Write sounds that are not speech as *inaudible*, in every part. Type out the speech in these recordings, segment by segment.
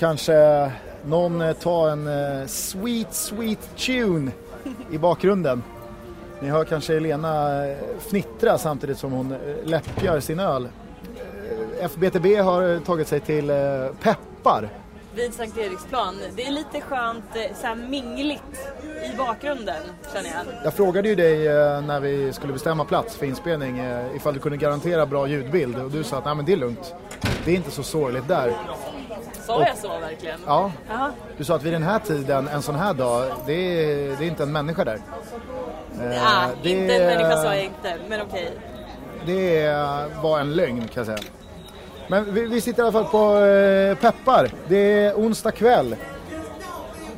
kanske någon eh, ta en eh, sweet, sweet tune i bakgrunden. Ni hör kanske Elena eh, fnittra samtidigt som hon läppjar sin öl. FBTB har tagit sig till Peppar. Vid Sankt Eriksplan. Det är lite skönt, så här mingligt i bakgrunden känner jag. Jag frågade ju dig när vi skulle bestämma plats för inspelning ifall du kunde garantera bra ljudbild och du sa att Nej, men det är lugnt. Det är inte så sorgligt där. Sa jag så verkligen? Ja, Jaha. du sa att vid den här tiden, en sån här dag, det är, det är inte en människa där. Eh, Ja, det- inte en människa sa jag inte, men okej. Det var en lögn kan jag säga. Men vi, vi sitter i alla fall på eh, Peppar. Det är onsdag kväll.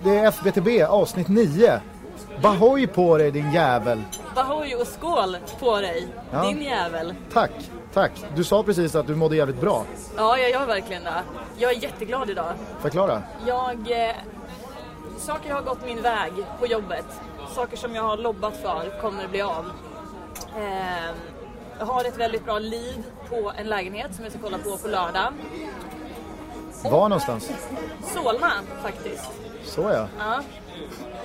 Det är FBTB avsnitt 9. Bahoj på dig din jävel. Bahoj och skål på dig, Ja. din jävel. Tack, tack. Du sa precis att du mådde jävligt bra. Ja, jag gör verkligen det. Jag är jätteglad idag. Förklara. Jag... Eh, saker har gått min väg på jobbet. Saker som jag har lobbat för kommer bli av. Eh, jag har ett väldigt bra lead på en lägenhet som jag ska kolla på på lördag. Var någonstans? Solna faktiskt. Så ja. Ja.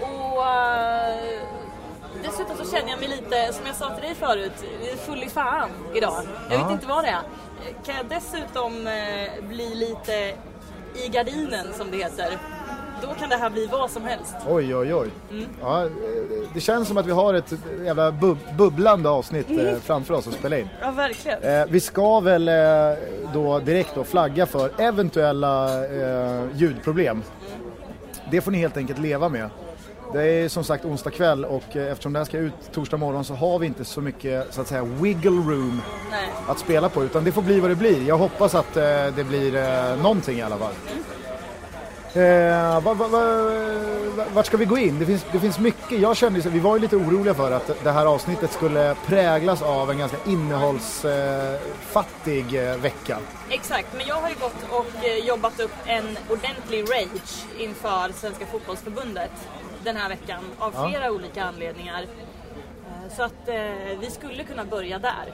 Och eh, dessutom så känner jag mig lite, som jag sa till dig förut, full i fan idag. Jag Ja. vet inte vad det är. Kan jag dessutom eh, bli lite i gardinen som det heter, då kan det här bli vad som helst. Oj, oj, oj. Mm. Ja, eh, det känns som att vi har ett jävla bub bubblande avsnitt eh, framför oss att spela in. Ja, verkligen. Eh, vi ska väl eh, då direkt då flagga för eventuella ljudproblem. Det får ni helt enkelt leva med. Det är som sagt onsdag kväll och eh, eftersom det här ska ut torsdag morgon så har vi inte så mycket så att säga wiggle room Nej. att spela på utan det får bli vad det blir. Jag hoppas att eh, det blir eh, någonting i alla fall. Eh, va, va, va, va, vart ska vi gå in? Det finns, det finns mycket. Jag kände, vi var ju lite oroliga för att det här avsnittet skulle präglas av en ganska innehållsfattig eh, vecka. Exakt, men jag har ju gått och jobbat upp en ordentlig rage inför Svenska fotbollsförbundet den här veckan av Ja. flera olika anledningar. Eh, Så att eh, vi skulle kunna börja där.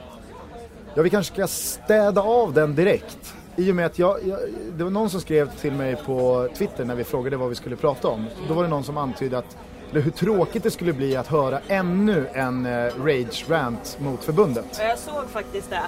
Ja, vi kanske ska städa av den direkt. I och med att jag, jag, det var någon som skrev till mig på Twitter när vi frågade vad vi skulle prata om. Då var det någon som antydde att, eller hur tråkigt det skulle bli att höra ännu en eh, rage-rant mot förbundet. Och jag såg faktiskt det.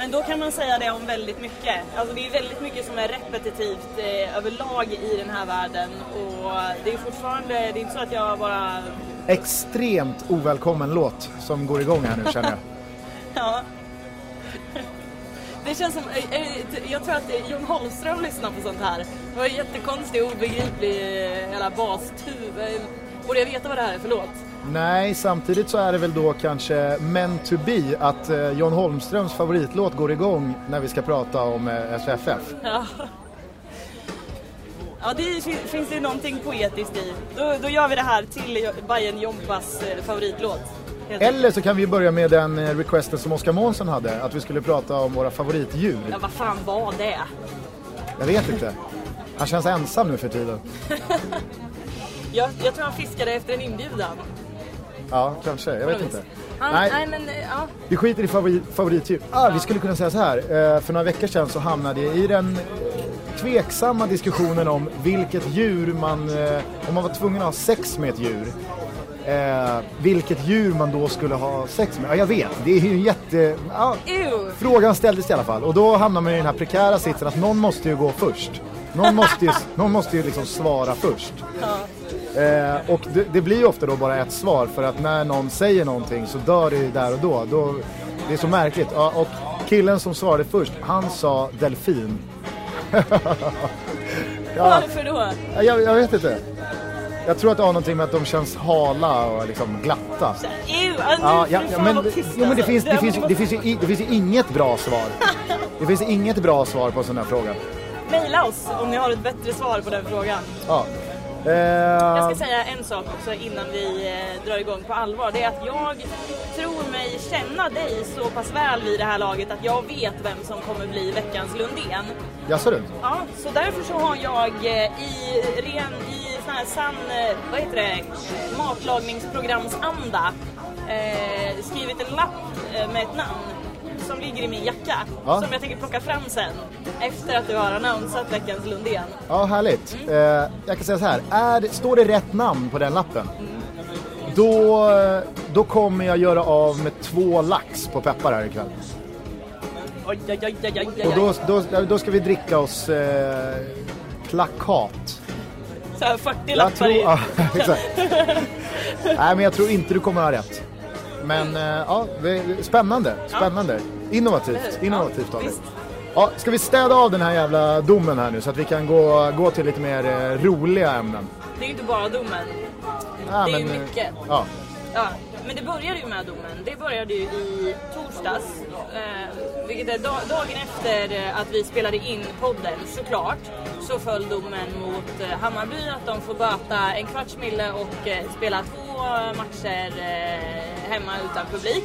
Men då kan man säga det om väldigt mycket. Alltså det är väldigt mycket som är repetitivt eh, överlag i den här världen. Och det är fortfarande, det är inte så att jag bara... Extremt ovälkommen låt som går igång här nu känner jag. *laughs* Ja. *laughs* Det känns som, eh, eh, jag tror att eh, Jon Holmström lyssnar på sånt här. Det var en jättekonstig, obegriplig jävla bastuv. Eh, Borde jag veta vad det här är för låt? Nej, samtidigt så är det väl då kanske meant to be att eh, John Holmströms favoritlåt går igång när vi ska prata om eh, SFF. *laughs* Ja. Ja, det fin- finns det någonting poetiskt i. Då, då gör vi det här till Bajen Jompas eh, favoritlåt. Eller så kan vi börja med den eh, requesten som Oskar Månsson hade, att vi skulle prata om våra favoritdjur. Ja, vad fan var det? Jag vet inte. Han känns ensam nu för tiden. *laughs* Jag, jag tror han fiskade efter en inbjudan. Ja, kanske. Jag vet inte. Han, Nej. nej. men eh, ja. Vi skiter i favorit, favoritdjur. Ah, vi skulle kunna säga så här. Eh, För några veckor sedan så hamnade jag i den tveksamma diskussionen om vilket djur man, eh, om man var tvungen att ha sex med ett djur. Eh, vilket djur man då skulle ha sex med. Ja, jag vet. Det är ju en jätte... Ja. Frågan ställdes i alla fall och då hamnar man i den här prekära sitsen att någon måste ju gå först. Någon måste ju, någon måste ju liksom svara först. Eh, och det, det blir ju ofta då bara ett svar för att när någon säger någonting så dör det ju där och då. då det är så märkligt. Ja, och killen som svarade först, han sa delfin. *laughs* ja, Varför då? jag, jag vet inte. Jag tror att det har någonting med att de känns hala och liksom glatta. Ew, alltså, Ja, ja, ja, men, jo, men det, alltså. finns, det, finns, det, finns ju, det finns ju inget bra svar. *laughs* Det finns inget bra svar på en sån här fråga. Maila oss om ni har ett bättre svar på den frågan. Ja. Eh, Jag ska säga en sak också innan vi eh, drar igång på allvar. Det är att jag tror mig känna dig så pass väl vid det här laget att jag vet vem som kommer bli veckans Lundén. Jaså du? Ja, så därför så har jag eh, i ren, i sån här sann, vad heter det, matlagningsprogramsanda eh, skrivit en lapp med ett namn som ligger i min jacka Ja. som jag tänker plocka fram sen efter att du har annonsat veckans Lundén. Ja, härligt. Eh, jag kan säga så här, är, står det rätt namn på den lappen? Då, då kommer jag göra av med två lax på peppar här ikväll. Oj, oj, oj, oj, oj, oj. Och då, då, då ska vi dricka oss eh, plakat. Så här 40 Jag lappar tror, i. *laughs* ja, exakt. *laughs* Nej, men jag tror inte du kommer ha rätt. Men eh, ja, spännande, spännande. Innovativt, innovativt av dig. Ja, ska vi städa av den här jävla domen här nu så att vi kan gå, gå till lite mer eh, roliga ämnen? Det är ju inte bara domen. Ja, Det är ju men, eh, mycket. Ja. Ja, men det började ju med domen. Det började ju i torsdags. Eh, vilket är da- dagen efter eh, att vi spelade in podden såklart. Så föll domen mot eh, Hammarby att de får böta en kvarts mille och eh, spela två matcher eh, hemma utan publik.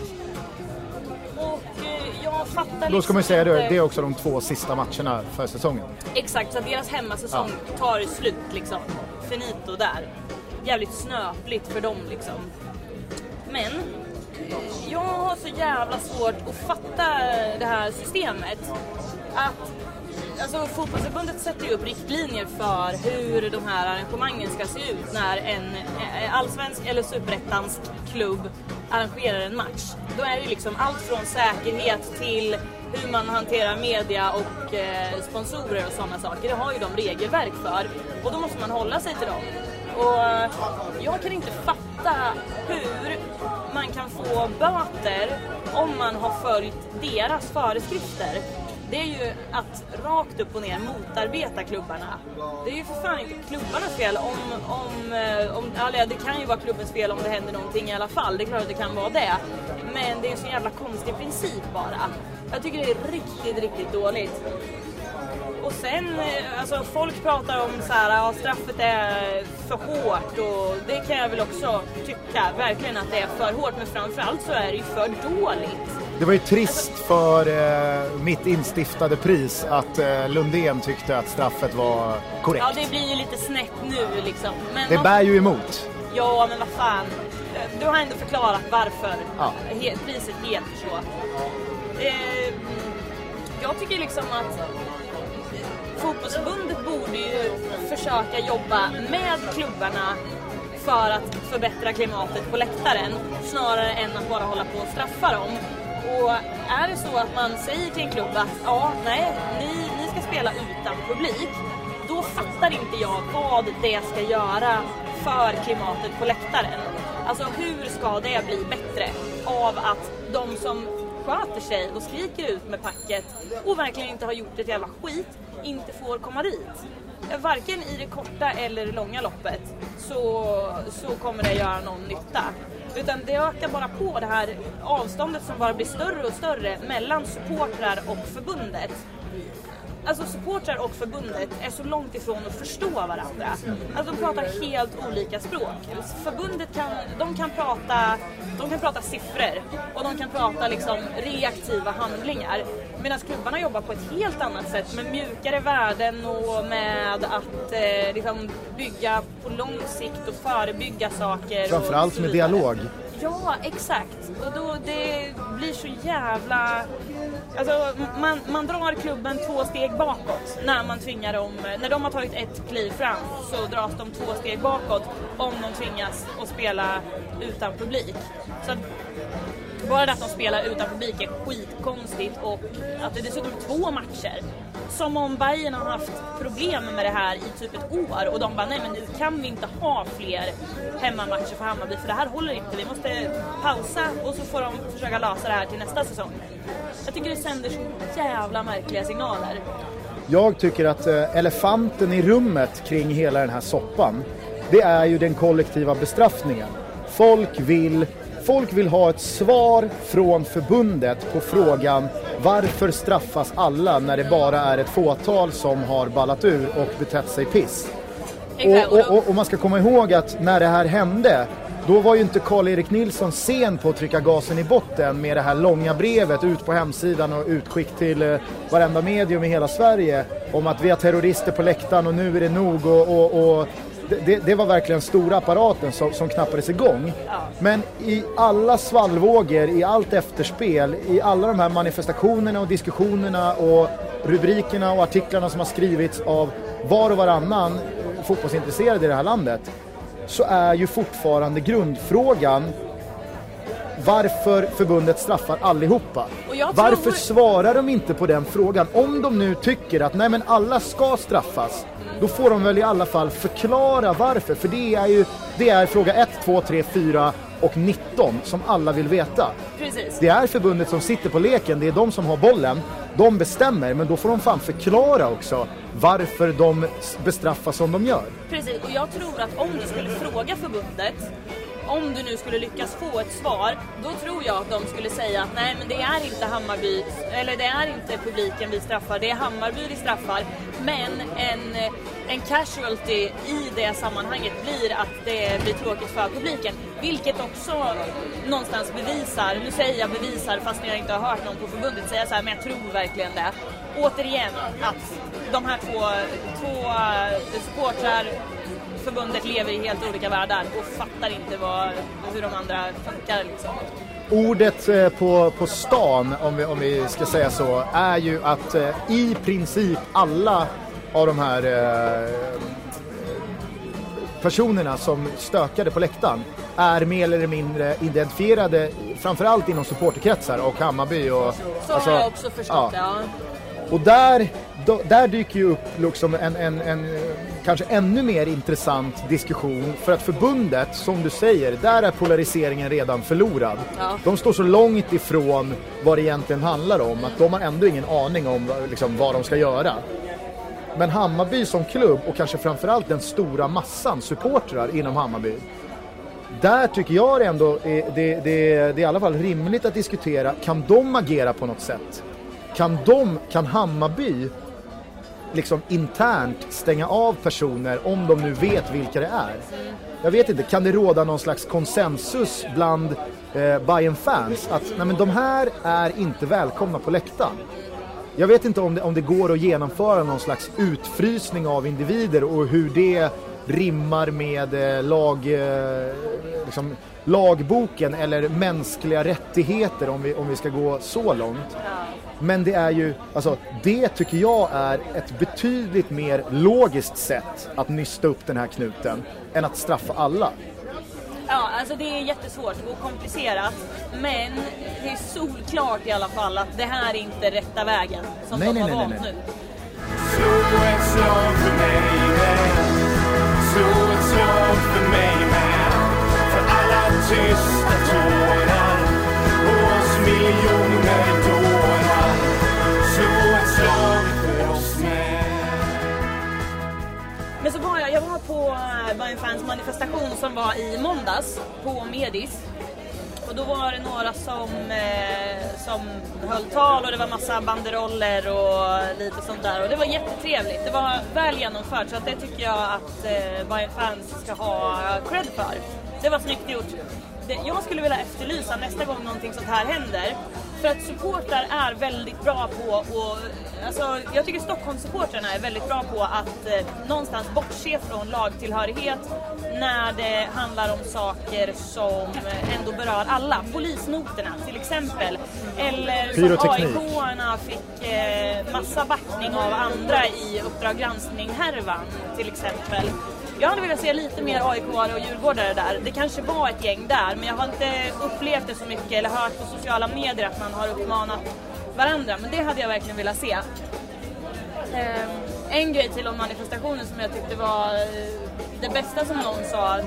Och eh, jag fattar Då ska man ju säga det, det är också de två sista matcherna för säsongen. Exakt, så att deras hemmasäsong tar slut liksom. Finito där. Jävligt snöpligt för dem liksom. Men jag har så jävla svårt att fatta det här systemet. Att Alltså fotbollsförbundet sätter ju upp riktlinjer för hur de här arrangemangen ska se ut när en eh, allsvensk eller superettansk klubb arrangerar en match. Då är det liksom allt från säkerhet till hur man hanterar media och eh, sponsorer och sådana saker. Det har ju de regelverk för och då måste man hålla sig till dem. Och eh, jag kan inte fatta hur man kan få böter om man har följt deras föreskrifter. Det är ju att rakt upp och ner motarbeta klubbarna. Det är ju för fan inte klubbarnas fel om, om, eh, om eller det kan ju vara klubbens fel om det händer någonting i alla fall. Det är klart att det kan vara det. Men det är en så jävla konstig princip bara. Jag tycker det är riktigt, riktigt dåligt. Och sen, eh, alltså folk pratar om så här, ja, straffet är för hårt och det kan jag väl också tycka verkligen att det är för hårt. Men framförallt så är det ju för dåligt. Det var ju trist för eh, mitt instiftade pris att eh, Lundén tyckte att straffet var korrekt. Ja, det blir ju lite snett nu liksom. Men Det man- bär ju emot. Ja, men vad fan. Du har ändå förklarat varför Ja. priset heter så. Eh, jag tycker liksom att fotbollsförbundet borde ju försöka jobba med klubbarna för att förbättra klimatet på läktaren snarare än att bara hålla på och straffa dem. Och är det så att man säger till en klubb att ja, nej, ni, ni ska spela utan publik, då fattar inte jag vad det ska göra för klimatet på läktaren. Alltså hur ska det bli bättre av att de som sköter sig och skriker ut med packet och verkligen inte har gjort ett jävla skit inte får komma dit. Varken i det korta eller det långa loppet så, så kommer det göra någon nytta. Utan det ökar bara på det här avståndet som bara blir större och större mellan supportrar och förbundet. Alltså supportrar och förbundet är så långt ifrån att förstå varandra. Alltså de pratar helt olika språk. Förbundet kan, de kan prata, de kan prata siffror och de kan prata liksom reaktiva handlingar. Medan klubbarna jobbar på ett helt annat sätt med mjukare värden och med att eh, liksom bygga på lång sikt och förebygga saker. Framförallt med dialog. Ja, exakt. Och då det blir så jävla... Alltså, man, man drar klubben två steg bakåt när man tvingar dem... När de har tagit ett kliv fram så dras de två steg bakåt om de tvingas att spela utan publik. Så att bara det att de spelar utan publik är skitkonstigt och att det dessutom är två matcher. Som om Bayern har haft problem med det här i typ ett år och de bara nej men nu kan vi inte ha fler hemmamatcher för Hammarby för det här håller inte. Vi måste pausa och så får de försöka lösa det här till nästa säsong. Jag tycker det sänder så jävla märkliga signaler. Jag tycker att eh, elefanten i rummet kring hela den här soppan, det är ju den kollektiva bestraffningen. Folk vill, folk vill ha ett svar från förbundet på frågan varför straffas alla när det bara är ett fåtal som har ballat ur och betett sig piss? Och, och, och, och man ska komma ihåg att när det här hände då var ju inte Karl-Erik Nilsson sen på att trycka gasen i botten med det här långa brevet ut på hemsidan och utskick till eh, varenda medium i hela Sverige om att vi har terrorister på läktaren och nu är det nog och, och, och det- det, var verkligen stora apparaten som, som knappades igång. Men i alla svallvågor, i allt efterspel, i alla de här manifestationerna och diskussionerna och rubrikerna och artiklarna som har skrivits av var och varannan fotbollsintresserad i det här landet så är ju fortfarande grundfrågan varför förbundet straffar allihopa. Jag Varför tror- svarar de inte på den frågan? Om de nu tycker att nej men alla ska straffas, då får de väl i alla fall förklara varför. För det är ju det är fråga 1, 2, 3, 4 och 19 som alla vill veta. Precis. Det är förbundet som sitter på leken, det är de som har bollen. De bestämmer, men då får de fan förklara också varför de bestraffas som de gör. Precis, och jag tror att om du skulle fråga förbundet om du nu skulle lyckas få ett svar, då tror jag att de skulle säga att nej men det är inte Hammarby, eller det är inte publiken vi straffar, det är Hammarby vi straffar. Men en, en casualty i det sammanhanget blir att det blir tråkigt för publiken. Vilket också någonstans bevisar, nu säger jag bevisar fast jag inte har hört någon på förbundet säga så här, men jag tror verkligen det. Återigen att de här två, två supportrar förbundet lever i helt olika världar och fattar inte vad, hur de andra funkar. Liksom. Ordet eh, på, på stan, om vi, om vi ska säga så, är ju att eh, i princip alla av de här eh, personerna som stökade på läktaren är mer eller mindre identifierade, framförallt inom supporterkretsar och Hammarby. Och, Så alltså, har jag också förstått ja. Ja. Och där, då, där dyker ju upp liksom en, en, en kanske ännu mer intressant diskussion för att förbundet, som du säger, där är polariseringen redan förlorad. Ja. De står så långt ifrån vad det egentligen handlar om att de har ändå ingen aning om liksom, vad de ska göra. Men Hammarby som klubb och kanske framförallt den stora massan supportrar inom Hammarby där tycker jag ändå det, det, det är i alla fall rimligt att diskutera, kan de agera på något sätt? Kan de, kan Hammarby liksom internt stänga av personer om de nu vet vilka det är? Jag vet inte, kan det råda någon slags konsensus bland eh, bayern fans att nej, men de här är inte välkomna på läktaren? Jag vet inte om det, om det går att genomföra någon slags utfrysning av individer och hur det rimmar med eh, lag, eh, liksom, lagboken eller mänskliga rättigheter om vi, om vi ska gå så långt. Men det är ju, alltså det tycker jag är ett betydligt mer logiskt sätt att nysta upp den här knuten än att straffa alla. Ja, alltså det är jättesvårt och komplicerat. Men det är solklart i alla fall att det här är inte rätta vägen som Nej, de nej, har nej, valt nu. Slå ett slag för mig med Slå ett slag för mig med För alla tysta tårar på eh, Bayern Fans manifestation som var i måndags på Medis. Och då var det några som, eh, som höll tal och det var massa banderoller och lite sånt där. Och det var jättetrevligt. Det var väl genomfört så att det tycker jag att eh, Bayern Fans ska ha cred för. Det var snyggt gjort. Det, jag skulle vilja efterlysa nästa gång någonting sånt här händer. För att supportrar är väldigt bra på och alltså, jag tycker Stockholmssupportrarna är väldigt bra på att eh, någonstans bortse från lagtillhörighet när det handlar om saker som ändå berör alla. Polisnoterna till exempel. Eller som. AIK-arna fick eh, massa backning av andra i Uppdrag granskning-härvan till exempel. Jag hade velat se lite mer aik och djurgårdare där. Det kanske var ett gäng där, men jag har inte upplevt det så mycket eller hört på sociala medier att man har uppmanat varandra. Men det hade jag verkligen velat se. Ehm, en grej till om manifestationen som jag tyckte var eh, det bästa som någon sa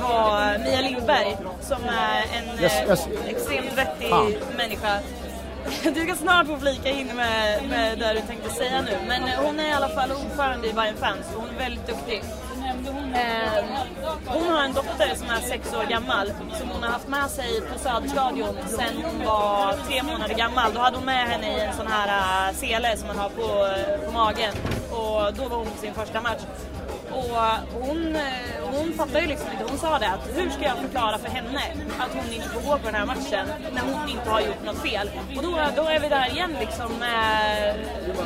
var Mia Lindberg som är en Yes, eh, yes. extremt vettig Fan. människa. *laughs* Du ska snart få flika in med, med det du tänkte säga nu. Men eh, hon är i alla fall ordförande i Bayern Fans och hon är väldigt duktig. Eh, hon har en dotter som är sex år gammal som hon har haft med sig på Söderstadion sen hon var tre månader gammal. Då hade hon med henne i en sån här eh, sele som man har på, på magen och då var hon på sin första match. Och hon, hon fattar ju liksom inte, hon sa det att hur ska jag förklara för henne att hon inte får gå på den här matchen när hon inte har gjort något fel. Och då, då är vi där igen liksom med,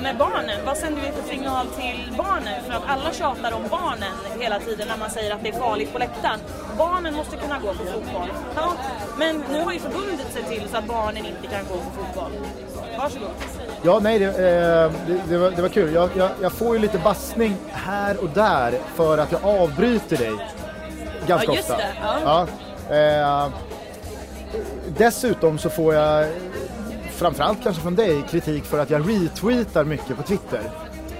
med barnen. Vad sänder vi för signal till barnen? För att alla tjatar om barnen hela tiden när man säger att det är farligt på läktaren. Barnen måste kunna gå på fotboll. Ja, men nu har ju förbundet sett till så att barnen inte kan gå på fotboll. Varsågod. Ja, nej, det, eh, det, det, var, det var kul. Jag, jag, jag får ju lite bassning här och där för att jag avbryter dig ganska Ja, just ofta. det, ja. Ja, eh, dessutom så får jag, framförallt kanske från dig, kritik för att jag retweetar mycket på Twitter.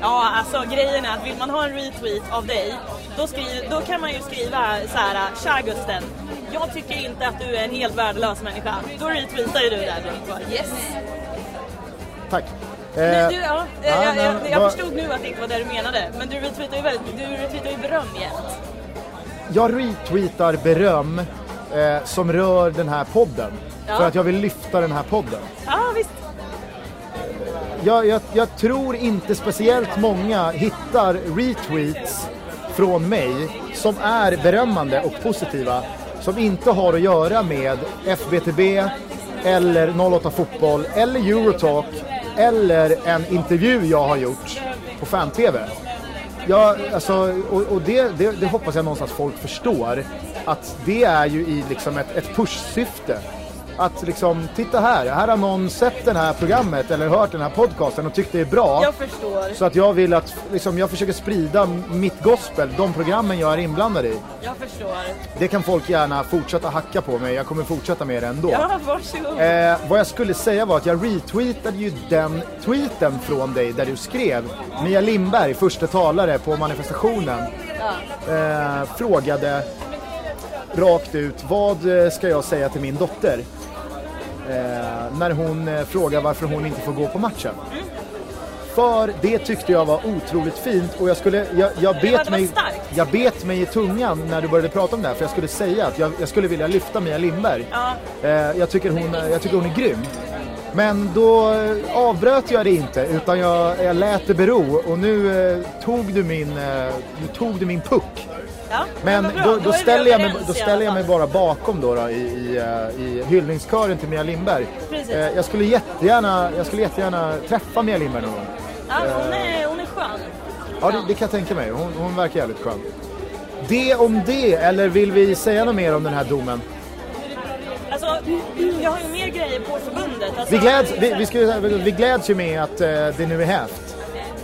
Ja, alltså grejen är att vill man ha en retweet av dig, då, skriv, då kan man ju skriva så här, Tja Gusten, jag tycker inte att du är en helt värdelös människa. Då retweetar ju du bara, yes. Tack. Men Eh, du, ja, ja, jag, jag, jag förstod nu att det inte var det du menade, men du retweetar ju, väldigt, du retweetar ju beröm jämt. jag retweetar beröm eh, som rör den här podden. Ja. För att jag vill lyfta den här podden. Ja, visst. Jag, jag, jag tror inte speciellt många hittar retweets från mig som är berömmande och positiva. Som inte har att göra med FBTB eller 08 Fotboll eller Eurotalk eller en intervju jag har gjort på fan-tv. Ja, alltså, och, och det, det, det hoppas jag någonstans folk förstår. Att det är ju i liksom ett, ett push-syfte. Att liksom, titta här, här har någon sett det här programmet eller hört den här podcasten och tyckt det är bra. Jag förstår. Så att jag vill att, liksom, jag försöker sprida mitt gospel, de programmen jag är inblandad i. Jag förstår. Det kan folk gärna fortsätta hacka på mig, jag kommer fortsätta med det ändå. Ja, varsågod. Eh, vad jag skulle säga var att jag retweetade ju den tweeten från dig där du skrev Mia Lindberg, första talare på manifestationen, eh, frågade rakt ut vad eh, ska jag säga till min dotter? Eh, när hon eh, frågar varför hon inte får gå på matchen. För det tyckte jag var otroligt fint och jag skulle, jag, jag, bet mig, jag bet mig i tungan när du började prata om det här för jag skulle säga att jag, jag skulle vilja lyfta Mia Lindberg. Ja. Eh, jag, tycker hon, jag tycker hon är grym. Men då eh, avbröt jag det inte utan jag, jag lät det bero och nu eh, tog du min, eh, nu tog du min puck. Ja, Men då, då ställer jag mig, då ställer jag mig bara bakom då, då i, i, eh, i hyllningskören till Mia Lindberg. Precis. Eh, jag, skulle jättegärna, jag skulle jättegärna träffa Mia Lindberg någon gång. Ja, hon är, hon är skön. Ja, det, det kan jag tänka mig. Hon, hon verkar jävligt skön. Det om det, eller vill vi säga något mer om den här domen? Alltså, jag har ju mer grejer på förbundet. Alltså, Vi gläds, vi, vi, ska, vi gläds ju med att eh, det nu är hävt.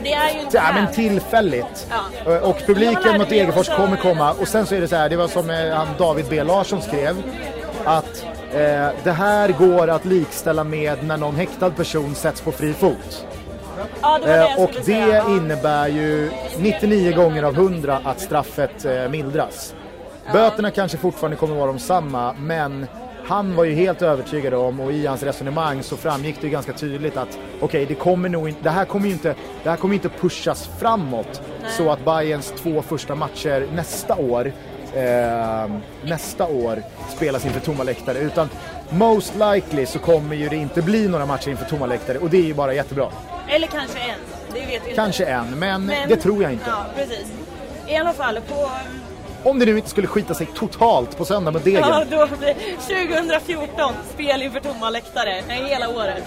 Det är ju inte Ja, men tillfälligt. Ja. Eh, Och publiken mot Degerfors kommer komma. Och sen så är det så här, det var som eh, han David B Larsson skrev. Att eh, det här går att likställa med när någon häktad person sätts på fri fot. Ja, det det Eh, och det säga. Innebär ju 99 gånger av 100 att straffet eh, mildras. Böterna kanske fortfarande kommer vara de samma, men han var ju helt övertygad om och i hans resonemang så framgick det ju ganska tydligt att okej, det kommer nog inte, det här kommer inte, det här kommer inte pushas framåt så att Bayerns två första matcher nästa år eh, nästa år spelas inför tomma läktare utan most likely så kommer ju det inte bli några matcher inför tomma läktare och det är ju bara jättebra. Eller kanske en. Det vet vi inte. Kanske en, men, Men- det tror jag inte. Ja, precis. I alla fall på... Om det nu inte skulle skita sig totalt på söndag med Degen. Ja, då blir 2014 spel inför tomma läktare. Nej, hela året.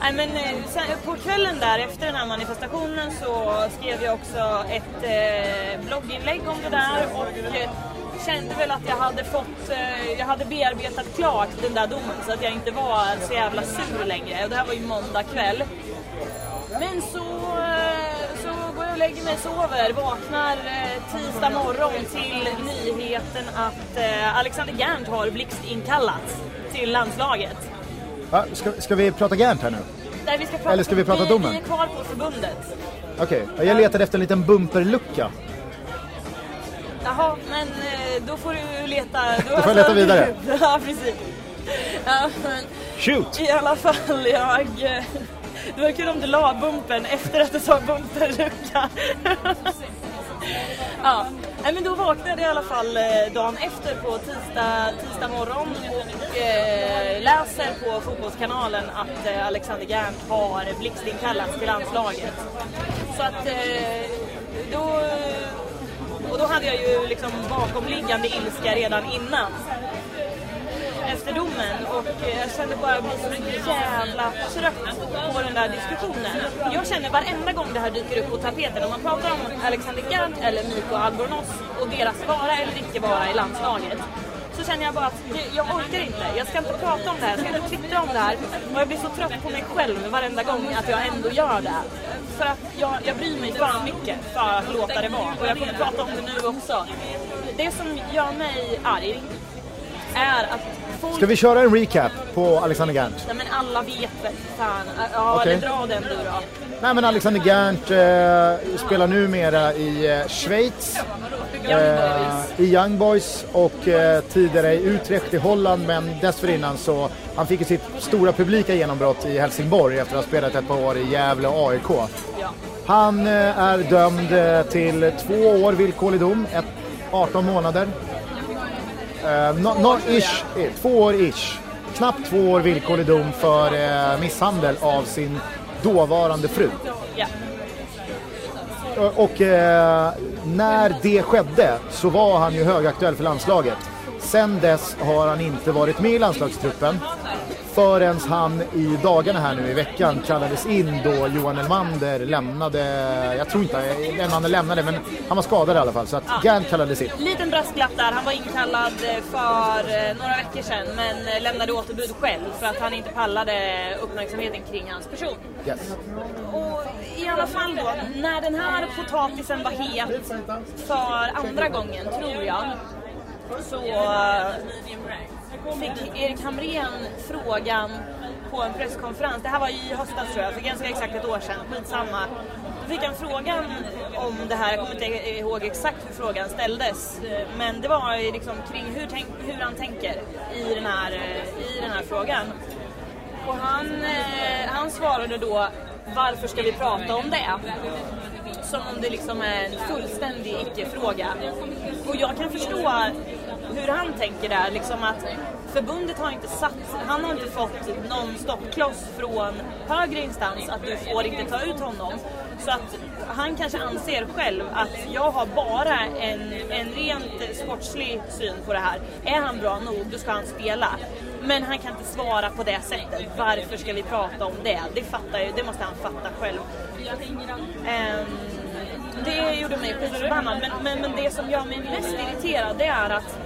Nej, men eh, sen, på kvällen där efter den här manifestationen så skrev jag också ett eh, blogginlägg om det där och eh, kände väl att jag hade fått, eh, jag hade bearbetat klart den där domen så att jag inte var så jävla sur längre. Och det här var ju måndag kväll. Men så, eh, och lägger mig, sover, vaknar eh, tisdag morgon till nyheten att eh, Alexander Gerndt har blixtinkallats till landslaget. Ja, ska, ska vi prata Gerndt här nu? Där vi ska prata Eller ska vi prata vi, domen? Vi är kvar på förbundet. Okej, jag letade efter en liten bumperlucka. Jaha, men eh, då får du leta... Då, får jag leta vidare. *laughs* ja, precis. Ja, men Shoot! i alla fall, jag... Det var kul om du la bumpen efter att du sa bumperlucka. ja, Nej, men då vaknade jag i alla fall eh, dagen efter på tisdag, tisdag morgon och eh, läser på Fotbollskanalen att eh, Alexander Gärnt har blixtinkallats till landslaget. Så att eh, då Och då hade jag ju liksom bakomliggande ilska redan innan. Efter domen och eh, jag kände bara att jag blir så jävla trött på den där diskussionen. Jag känner varenda gång det här dyker upp på tapeten, om man pratar om Alexander Gant eller Mikko Albornoz och deras vara eller icke vara i landslaget så känner jag bara att jag orkar inte. Jag ska inte prata om det här, jag ska inte twittra om det här. Och jag blir så trött på mig själv varenda gång att jag ändå gör det. För att jag, jag bryr mig för mycket för att låta det vara. Och jag kommer prata om det nu också. Det som gör mig arg är att folk... Ska vi köra en recap på Alexander Gant? Nej men alla vet väl fan. Ja, Okej. eller dra den du då. Nej men Alexander Gant eh, spelar numera i eh, Schweiz. Young eh. I Young Boys och eh, tidigare i Utrecht i Holland men dessförinnan så han fick ju sitt stora publika genombrott i Helsingborg efter att ha spelat ett par år i Gävle och AIK. Ja. Han eh, är dömd eh, till två år villkorlig dom, ett, 18 månader. Eh, no, no, ish, eh, två år ish. Knappt två år villkorlig dom för eh, misshandel av sin dåvarande fru. ja. Och eh, när det skedde så var han ju högaktuell för landslaget. Sen dess har han inte varit med i landslagstruppen förrän han i dagarna här nu i veckan kallades in då Johan Elmander lämnade, jag tror inte Elmander lämnade men han var skadad i alla fall så att Gant kallades in. Liten brasklapp där. Han var inkallad eh, för eh, några veckor sedan men eh, lämnade återbud själv för att han inte pallade uppmärksamheten kring hans person. Yes. Och i alla fall då, när den här potatisen var het för andra gången, tror jag, så fick Erik Hamrén frågan på en presskonferens, det här var i höstas tror jag, för ganska exakt ett år sedan, skitsamma. Då fick han frågan om det här, jag kommer inte ihåg exakt hur frågan ställdes, men det var liksom kring hur, tänk, hur han tänker i den här, i den här frågan. Och han, eh, han svarade då varför ska vi prata om det? Som om det liksom är en fullständig icke-fråga. Och jag kan förstå hur han tänker där, liksom att förbundet har inte satt, han har inte fått någon stoppkloss från högre instans att du får inte ta ut honom. Så att han kanske anser själv att jag har bara en, en rent sportslig syn på det här. Är han bra nog, då ska han spela. Men han kan inte svara på det sättet. Varför ska vi prata om det? Det, fattar jag, det måste han fatta själv. Ehm, det gjorde mig skitförbannad. Men, men, men det som gör mig mest irriterad det är att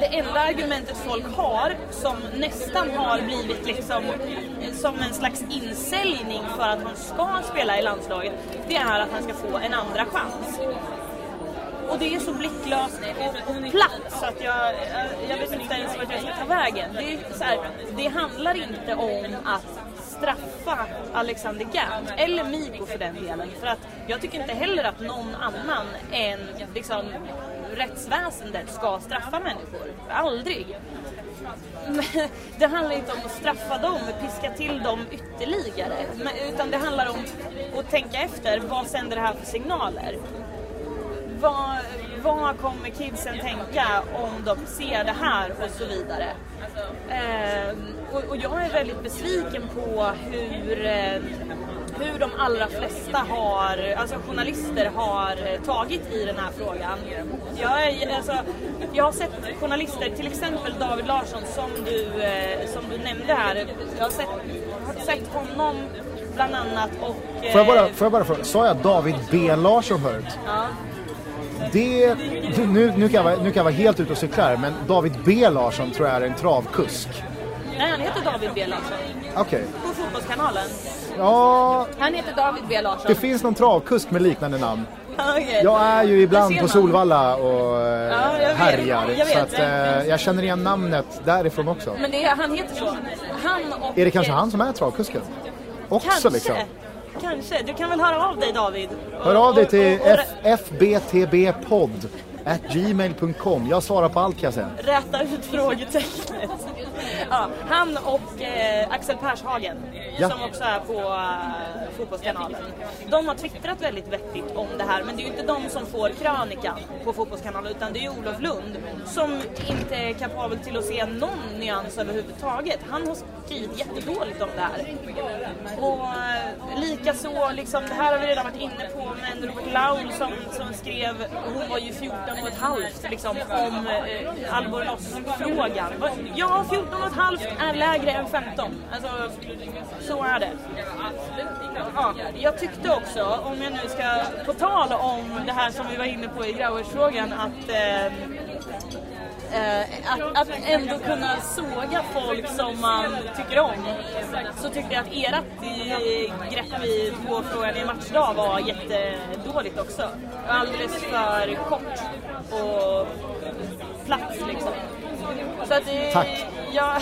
det enda argumentet folk har som nästan har blivit liksom eh, som en slags insäljning för att han ska spela i landslaget, det är att han ska få en andra chans. Och det är så blicklöst och, och platt så att jag, jag, vet inte ens vart jag ska ta vägen. Det, är så här, det handlar inte om att straffa Alexander Gant, eller Mikko för den delen. För att jag tycker inte heller att någon annan än liksom, rättsväsendet ska straffa människor. Aldrig. Det handlar inte om att straffa dem, piska till dem ytterligare. Utan det handlar om att tänka efter, vad sänder det här för signaler? vad, vad kommer kidsen tänka om de ser det här och så vidare. Eh, och, och jag är väldigt besviken på hur, eh, hur de allra flesta har, alltså journalister har tagit i den här frågan. Jag, är, alltså, jag har sett journalister, till exempel David Larsson som du, eh, som du nämnde här. Jag har sett, har sett honom bland annat och... Får jag bara, eh, får jag bara fråga, sa jag David B Larsson förut? ja. Det, nu, nu, kan jag vara, nu kan jag vara helt ute och cykla här, men David B Larsson tror jag är en travkusk. Nej, han heter David B Larsson. Okej. På Fotbollskanalen. Ja, Han heter David B Larsson. det finns någon travkusk med liknande namn. Okej. Jag är ju ibland på. Solvalla och eh, Ja, jag härjar. Jag. Så att, eh, jag känner igen namnet därifrån också. Men det är, han heter så. Han och... Är det kanske han som är travkusken? Också Kanske. liksom. Kanske. Du kan väl höra av dig David? Hör av dig till och, och, fbtbpodd gmail.com. Jag svarar på allt kan jag säga. räta ut frågetecknet. Ja, han och eh, Axel Pershagen, Ja. som också är på eh, Fotbollskanalen. De har twittrat väldigt vettigt om det här, men det är ju inte de som får krönikan på Fotbollskanalen, utan det är Olof Lund som inte är kapabel till att se någon nyans överhuvudtaget. Han har skrivit jättedåligt om det här. Och eh, likaså, liksom, det här har vi redan varit inne på, men Robert Laul som, som skrev, hon var ju 14 och ett halvt, liksom, om eh, Albornoz-frågan. Ja, 14 och ett halvt är lägre än 15. Alltså, så är det. Ja, jag tyckte också, om jag nu ska, på tal om det här som vi var inne på i Grauers-frågan, att eh, Eh, att, att ändå kunna såga folk som man tycker om. Så tyckte jag att ert grepp i på frågan i matchdag var jättedåligt också. Alldeles för kort och plats liksom. Så att det, Tack. *laughs* Ja,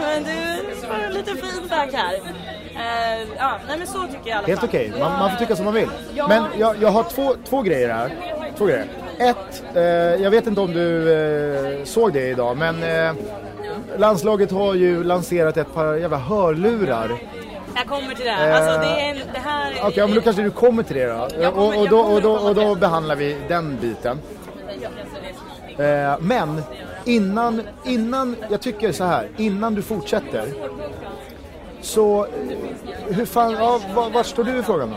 men du får lite feedback här. Eh, ja, nej men så tycker jag i alla Helt fall. okej, man, man får tycka som man vill. Ja. Men jag, jag har två, två grejer här. Två grejer. Ett, eh, jag vet inte om du eh, såg det idag, men eh, landslaget har ju lanserat ett par jävla hörlurar. Jag kommer till det här. Alltså, det, är en, det här Okej, ja, men då kanske du kommer till det då. Kommer- och, och, då, och, då, och då behandlar vi den biten. Eh, men innan, innan, jag tycker så här, innan du fortsätter. Så, eh, hur fan, ja, var, var står du i frågan då?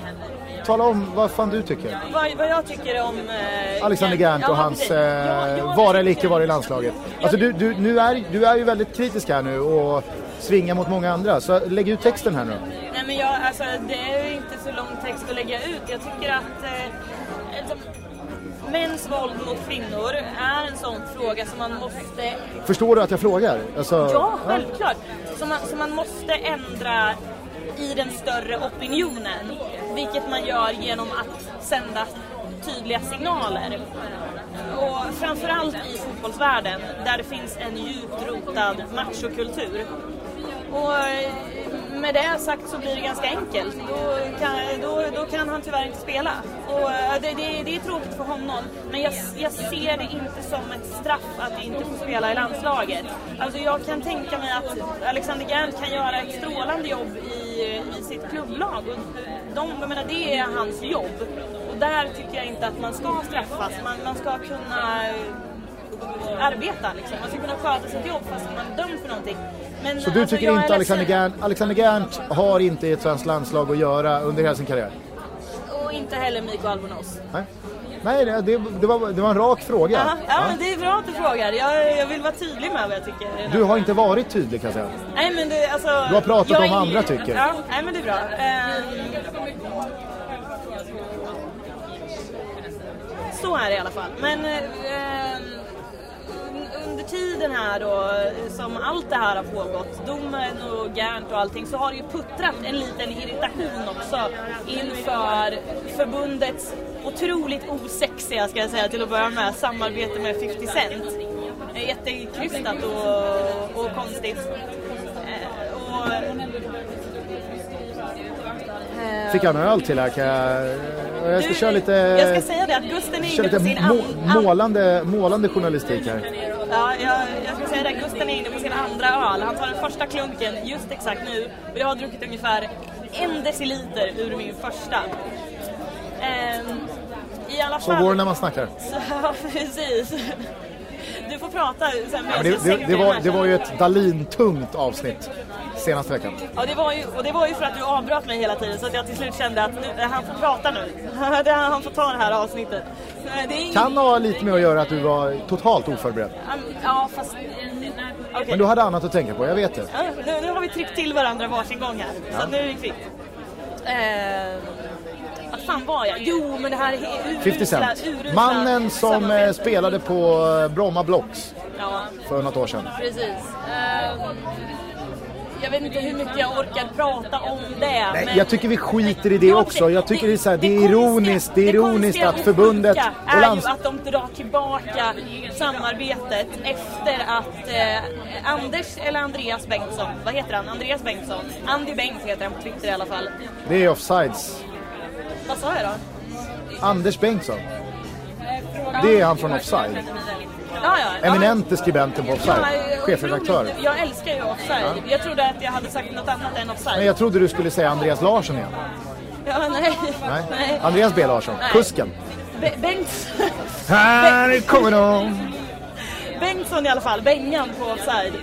Tala om vad fan du tycker. vad, vad jag tycker om... Eh, Alexander Gant och Ja, hans eh, jag vara eller icke vara i landslaget. Alltså du, du, nu är, du är ju väldigt kritisk här nu och svingar mot många andra. Så lägg ut texten här nu. Nej men jag, alltså det är ju inte så lång text att lägga ut. Jag tycker att eh, alltså, mäns våld mot kvinnor är en sån fråga som man måste... Förstår du att jag frågar? Alltså, Ja, självklart! Som man, som man måste ändra i den större opinionen. Vilket man gör genom att sända tydliga signaler. Och framförallt i fotbollsvärlden där det finns en djupt rotad machokultur. Och med det sagt så blir det ganska enkelt. Då kan, då, då kan han tyvärr inte spela. Och eh, det, det, det är tråkigt för honom. Men jag, jag ser det inte som ett straff att inte få spela i landslaget. Alltså jag kan tänka mig att Alexander Gant kan göra ett strålande jobb i, i sitt klubblag. Och de, jag menar, det är hans jobb. Och där tycker jag inte att man ska straffas. Man, man ska kunna arbeta liksom. Man ska kunna sköta sitt jobb fast man är dömd för någonting. Men, Så du alltså, tycker inte Alexander. Gant, Alexander Gant har inte i ett svenskt landslag att göra under hela sin karriär? Och inte heller Mikko Albonos. Nej, Nej det, det, det, var, det var en rak fråga. Ja, ja, Ja. men det är bra att du frågar. Jag, jag vill vara tydlig med vad jag tycker. Du har inte varit tydlig kan jag säga. Nej, men det, alltså, Du har pratat om vad andra tycker. Ja, nej, men det är bra. Ehm, så är det i alla fall. Men ehm, under tiden här då, som allt det här har pågått, domen och Gant och allting, så har det ju puttrat en liten irritation också inför förbundets otroligt osexiga, ska jag säga till att börja med, samarbete med 50 Cent. Jättekrystat och, och konstigt. Eh, eh, Fick en öl till här kan jag... Jag ska du, köra lite... Jag ska säga det att Gusten är köra inne lite må, an- an- målande, målande journalistik här. Gusten är inne på sin andra öl. Han tar den första klunken just exakt nu. Och jag har druckit ungefär en deciliter ur min första. Ehm, I alla Så fall... går det när man snackar. *laughs* Ja, precis. Du får prata sen Ja, det, det, det, var, det var ju ett Dalin-tungt avsnitt senaste veckan. Ja, det var ju, och det var ju för att du avbröt mig hela tiden så att jag till slut kände att nu, han får prata nu. *laughs* Det- han får ta det här avsnittet. Eh, Det är Kan ha lite med att göra att du var totalt oförberedd. Ja, fast... Okej. Men du hade annat att tänka på, jag vet det. Ja, nu, nu har vi tryckt till varandra varsin gång här. Så att nu är vi kvitt. Eh, vad fan var jag? Jo, men det här är urusla, 50 Cent. urusla Mannen som eh, spelade på eh, Bromma Blocks Ja, för något år sedan. precis. Eh, jag vet inte hur mycket jag orkar prata om det. Nej, men... jag tycker vi skiter i det också. Jag tycker det är, så här, det är konstiga- ironiskt, det är det ironiskt att förbundet och är lands... ju att de drar tillbaka samarbetet efter att eh, Anders, eller Andreas Bengtsson, vad heter han? Andreas Bengtsson? Andy Bengt heter han på Twitter i alla fall. Det är offsides. Vad sa jag då? Anders Bengtsson. Det är han från Offside. Ja, ja. Eminente skribenten på Offside. Ja, chefredaktör. Jag älskar ju offside. Jag trodde att jag hade sagt något annat än offside. Men jag trodde du skulle säga Andreas Larsson igen. Ja, nej. Nej. Andreas B Larsson, Nej. kusken. Be- Bengt... Här kommer de! Bengtsson i alla fall, Bengan på offside.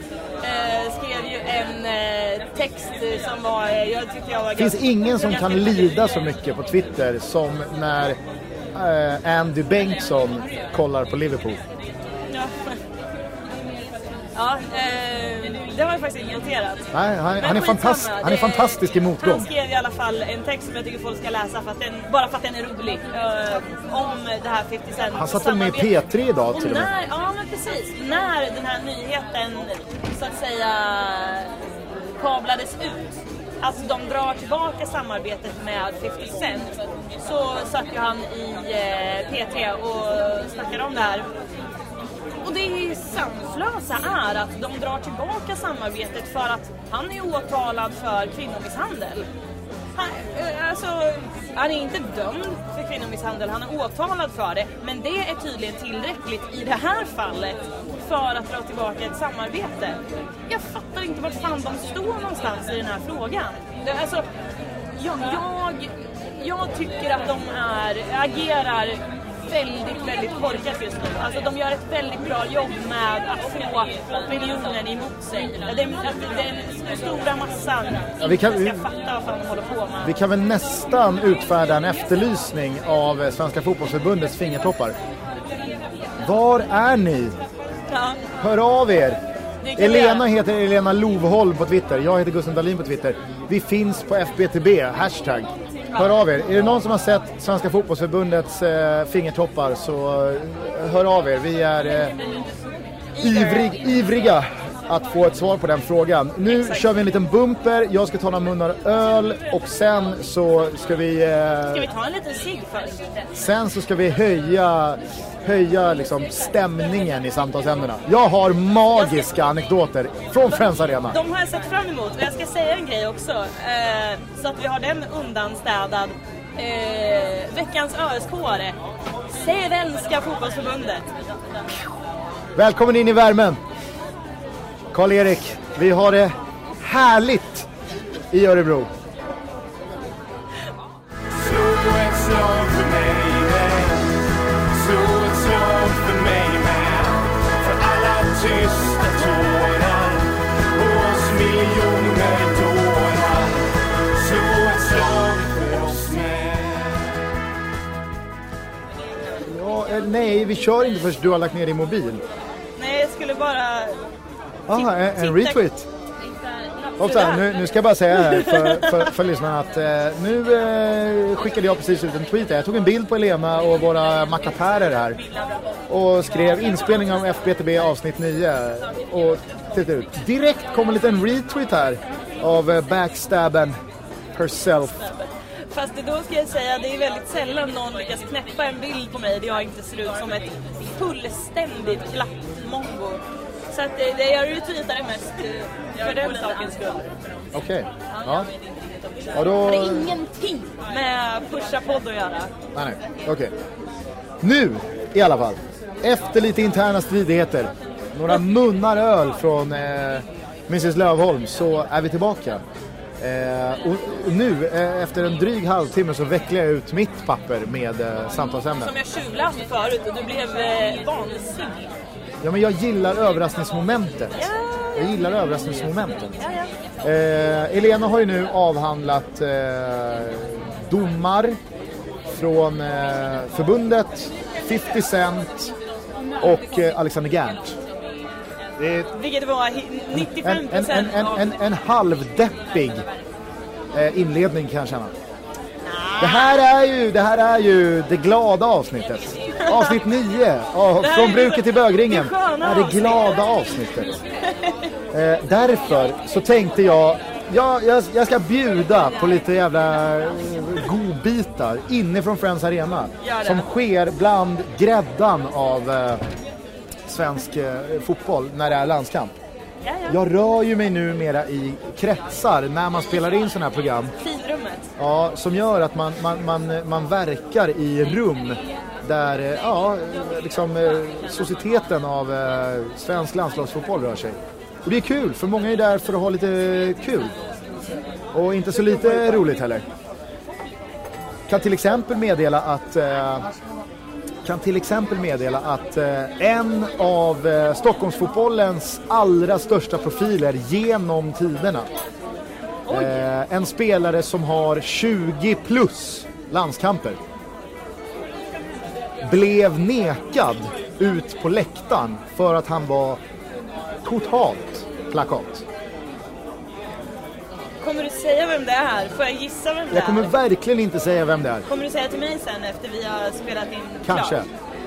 Eh, skrev ju en eh, text som var, eh, jag tyckte jag var Det finns ganska- ingen som kan lida så mycket på Twitter som när eh, Andy Bengtsson kollar på Liverpool. Ja, eh, det har jag faktiskt inte noterat. Nej, han, han, är, fantast, han är fantastisk i Han motgång. skrev i alla fall en text som jag tycker folk ska läsa för att den, bara för att den är rolig. eh, om det här 50 Cent Han satt väl med i samarbetet. P3 idag Och till och med. när, ja men precis, när den här nyheten så att säga kablades ut att de drar tillbaka samarbetet med 50 Cent så satt ju han i eh, P3 och snackade om det här. Och det sanslösa är att de drar tillbaka samarbetet för att han är åtalad för kvinnomisshandel. Han, eh, alltså, han är inte dömd för kvinnomisshandel, han är åtalad för det. Men det är tydligen tillräckligt i det här fallet för att dra tillbaka ett samarbete. Jag fattar inte vart fan de står någonstans i den här frågan. Alltså, jag, jag, jag tycker att de är, agerar väldigt, väldigt korkat just nu. Alltså de gör ett väldigt bra jobb med att få opinionen emot sig. Den, den stora massan vi kan- ska fatta vad fan de håller på med. Vi kan väl nästan utfärda en efterlysning av Svenska Fotbollförbundets fingertoppar. Var är ni? Ja, Hör av er! Elena heter Elena Lovholm på Twitter. Jag heter Gustav Dahlin på Twitter. Vi finns på FBTB, hashtag. Hör av er. Är det någon som har sett Svenska Fotbollförbundets eh, fingertoppar så eh, hör av er. Vi är eh, ivrig, ivriga att få ett svar på den frågan. Nu Exakt. kör vi en liten bumper. Jag ska ta några munnar öl och sen så ska vi... Eh, Ska vi ta en liten cigg först? Sen så ska vi höja, höja liksom stämningen i samtalsämnena. Jag har magiska anekdoter från Friends Arena. De har jag sett fram emot och jag ska säga en grej också. Eh, så att vi har den undanstädad. Eh, veckans ÖSK-are. Svenska fotbollsförbundet. Välkommen in i värmen! Karl-Erik, vi har det härligt i Örebro. Nej, vi kör inte först du har lagt ner din mobil. Nej, jag skulle bara... Aha, en, en retweet. Hoppsan, nu, nu ska jag bara säga här för, för, för lyssnarna att eh, nu eh, skickade jag precis ut en tweet. här. Jag tog en bild på Elena och våra mackapärer här och skrev inspelning av FBTB avsnitt 9 och titta ut. Direkt kom en liten retweet här av eh, backstabben herself. Fast då ska jag säga, det är väldigt sällan någon lyckas knäppa en bild på mig där jag inte ser ut som ett fullständigt klappmongo. Så att det, det jag är mest eh, för den sakens skull. Okej. Ja. Ja, Det då... har ingenting med pusha podd att göra. Nej, nej. Okej. Nu, i alla fall. Efter lite interna stridigheter, några munnar öl från eh, Mrs Lövholm, så är vi tillbaka. Eh, och nu, eh, efter en dryg halvtimme, så vecklar jag ut mitt papper med eh, samtalsämnen. Som jag tjuvläste förut och du blev eh, vansinnig. Ja, men jag gillar överraskningsmomentet. Jag gillar ja. Eh, Elena har ju nu avhandlat eh, domar från eh, förbundet, 50 Cent och eh, Alexander. Det är Vilket var hi- 95 en, en, en, en, en, en halvdeppig eh, inledning kan jag känna. Det här är ju, det här är ju det glada avsnittet. Avsnitt 9, av, från är bruket till bögringen, det är det glada avsnittet. Eh, därför så tänkte jag, ja, jag, jag ska bjuda på lite jävla eh, godbitar inifrån Friends Arena. Gör det. Som sker bland gräddan av eh, svensk eh, fotboll när det är landskamp. Ja, ja. Jag rör ju mig numera i kretsar när man spelar in sådana här program. Finrummet. Ja, som gör att man, man, man, man verkar i rum där eh, ja, liksom, eh, societeten av eh, svensk landslagsfotboll rör sig. Och det är kul, för många är där för att ha lite kul. Och inte så lite roligt heller. Kan till exempel meddela att kan till exempel meddela att en av Stockholmsfotbollens allra största profiler genom tiderna. En spelare som har 20 plus landskamper. Blev nekad ut på läktaren för att han var totalt plakat. Kommer du säga vem det är? Får jag gissa vem det Jag kommer är? verkligen inte säga vem det är. Kommer du säga till mig sen efter vi har spelat in Kanske. klart?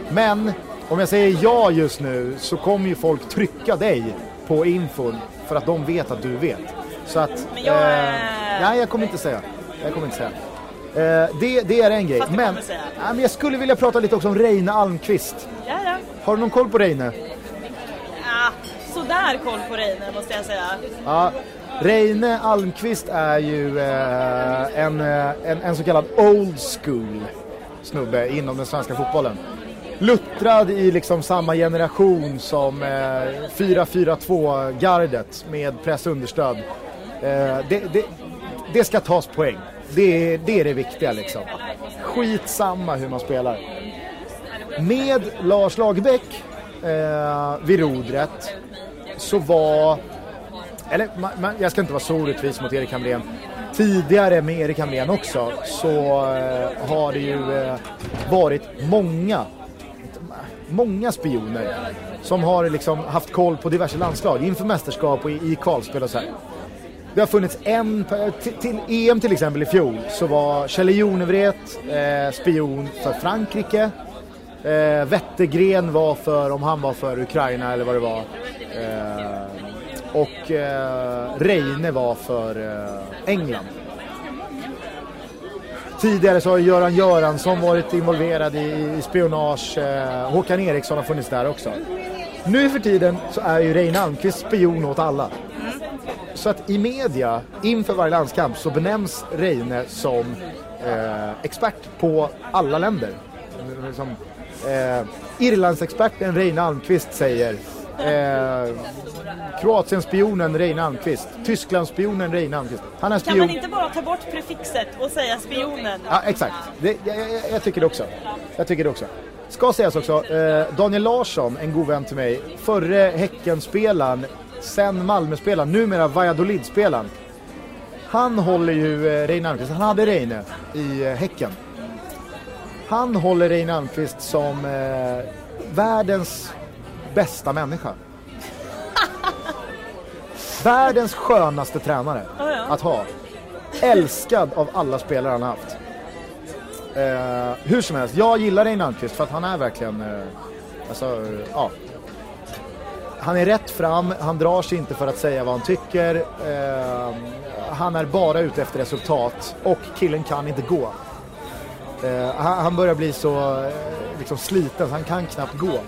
Men om jag säger ja just nu så kommer ju folk trycka dig på infon för att de vet att du vet. Så att... Men jag, eh, nej, jag kommer inte säga. Jag kommer inte säga. Eh, det, det är en grej. Men, men jag skulle vilja prata lite också om Reine Almqvist. Ja, ja. Har du någon koll på Reine? Ah, sådär koll på Reine måste jag säga. Ja, Reine Almqvist är ju eh, en, eh, en, en så kallad old school snubbe inom den svenska fotbollen. Luttrad i liksom samma generation som eh, 4-4-2-gardet med pressunderstöd. Eh, det, det, det ska tas poäng. Det, det är det viktiga liksom. Skitsamma hur man spelar. Med Lars Lagerbäck eh, vid rodret så var eller man, man, jag ska inte vara så orättvis mot Erik Hamrén. Tidigare med Erik Hamrén också så eh, har det ju eh, varit många, många spioner som har liksom haft koll på diverse landslag inför mästerskap och i, i kvalspel och så här. Det har funnits en, till, EM till exempel i fjol så var Kjell Jonevret eh, spion för Frankrike. Eh, Wettergren var för, om han var för Ukraina eller vad det var. Eh, och eh, Reine var för eh, England. Tidigare så har Göran Göransson varit involverad i, i spionage. Eh, Håkan Eriksson har funnits där också. Nu för tiden så är ju Reine Almqvist spion åt alla. Så att i media inför varje landskamp så benämns Reine som eh, expert på alla länder. Som, eh, Irlandsexperten Reine Almqvist säger eh, Kroatienspionen Reine Almqvist, Tysklandsspionen Reine Almqvist. Han är Kan spion. man inte bara ta bort prefixet och säga spionen? Ja, exakt. Det, jag, jag, jag tycker det också. Jag tycker det också. Ska sägas också, eh, Daniel Larsson, en god vän till mig, förre Häckenspelaren, sen Malmöspelaren, numera Valladolid-spelaren. Han håller ju eh, Reine Almqvist, han hade Reine i eh, Häcken. Han håller Reine Almqvist som eh, världens bästa människa. *laughs* Världens skönaste tränare Ja, ja. att ha. Älskad av alla spelare han har haft. Eh, hur som helst, jag gillar Reine Almqvist för att han är verkligen, eh, alltså, eh, ja. Han är rätt fram, han drar sig inte för att säga vad han tycker. Eh, han är bara ute efter resultat och killen kan inte gå. Eh, han, han börjar bli så eh, liksom sliten så han kan knappt gå.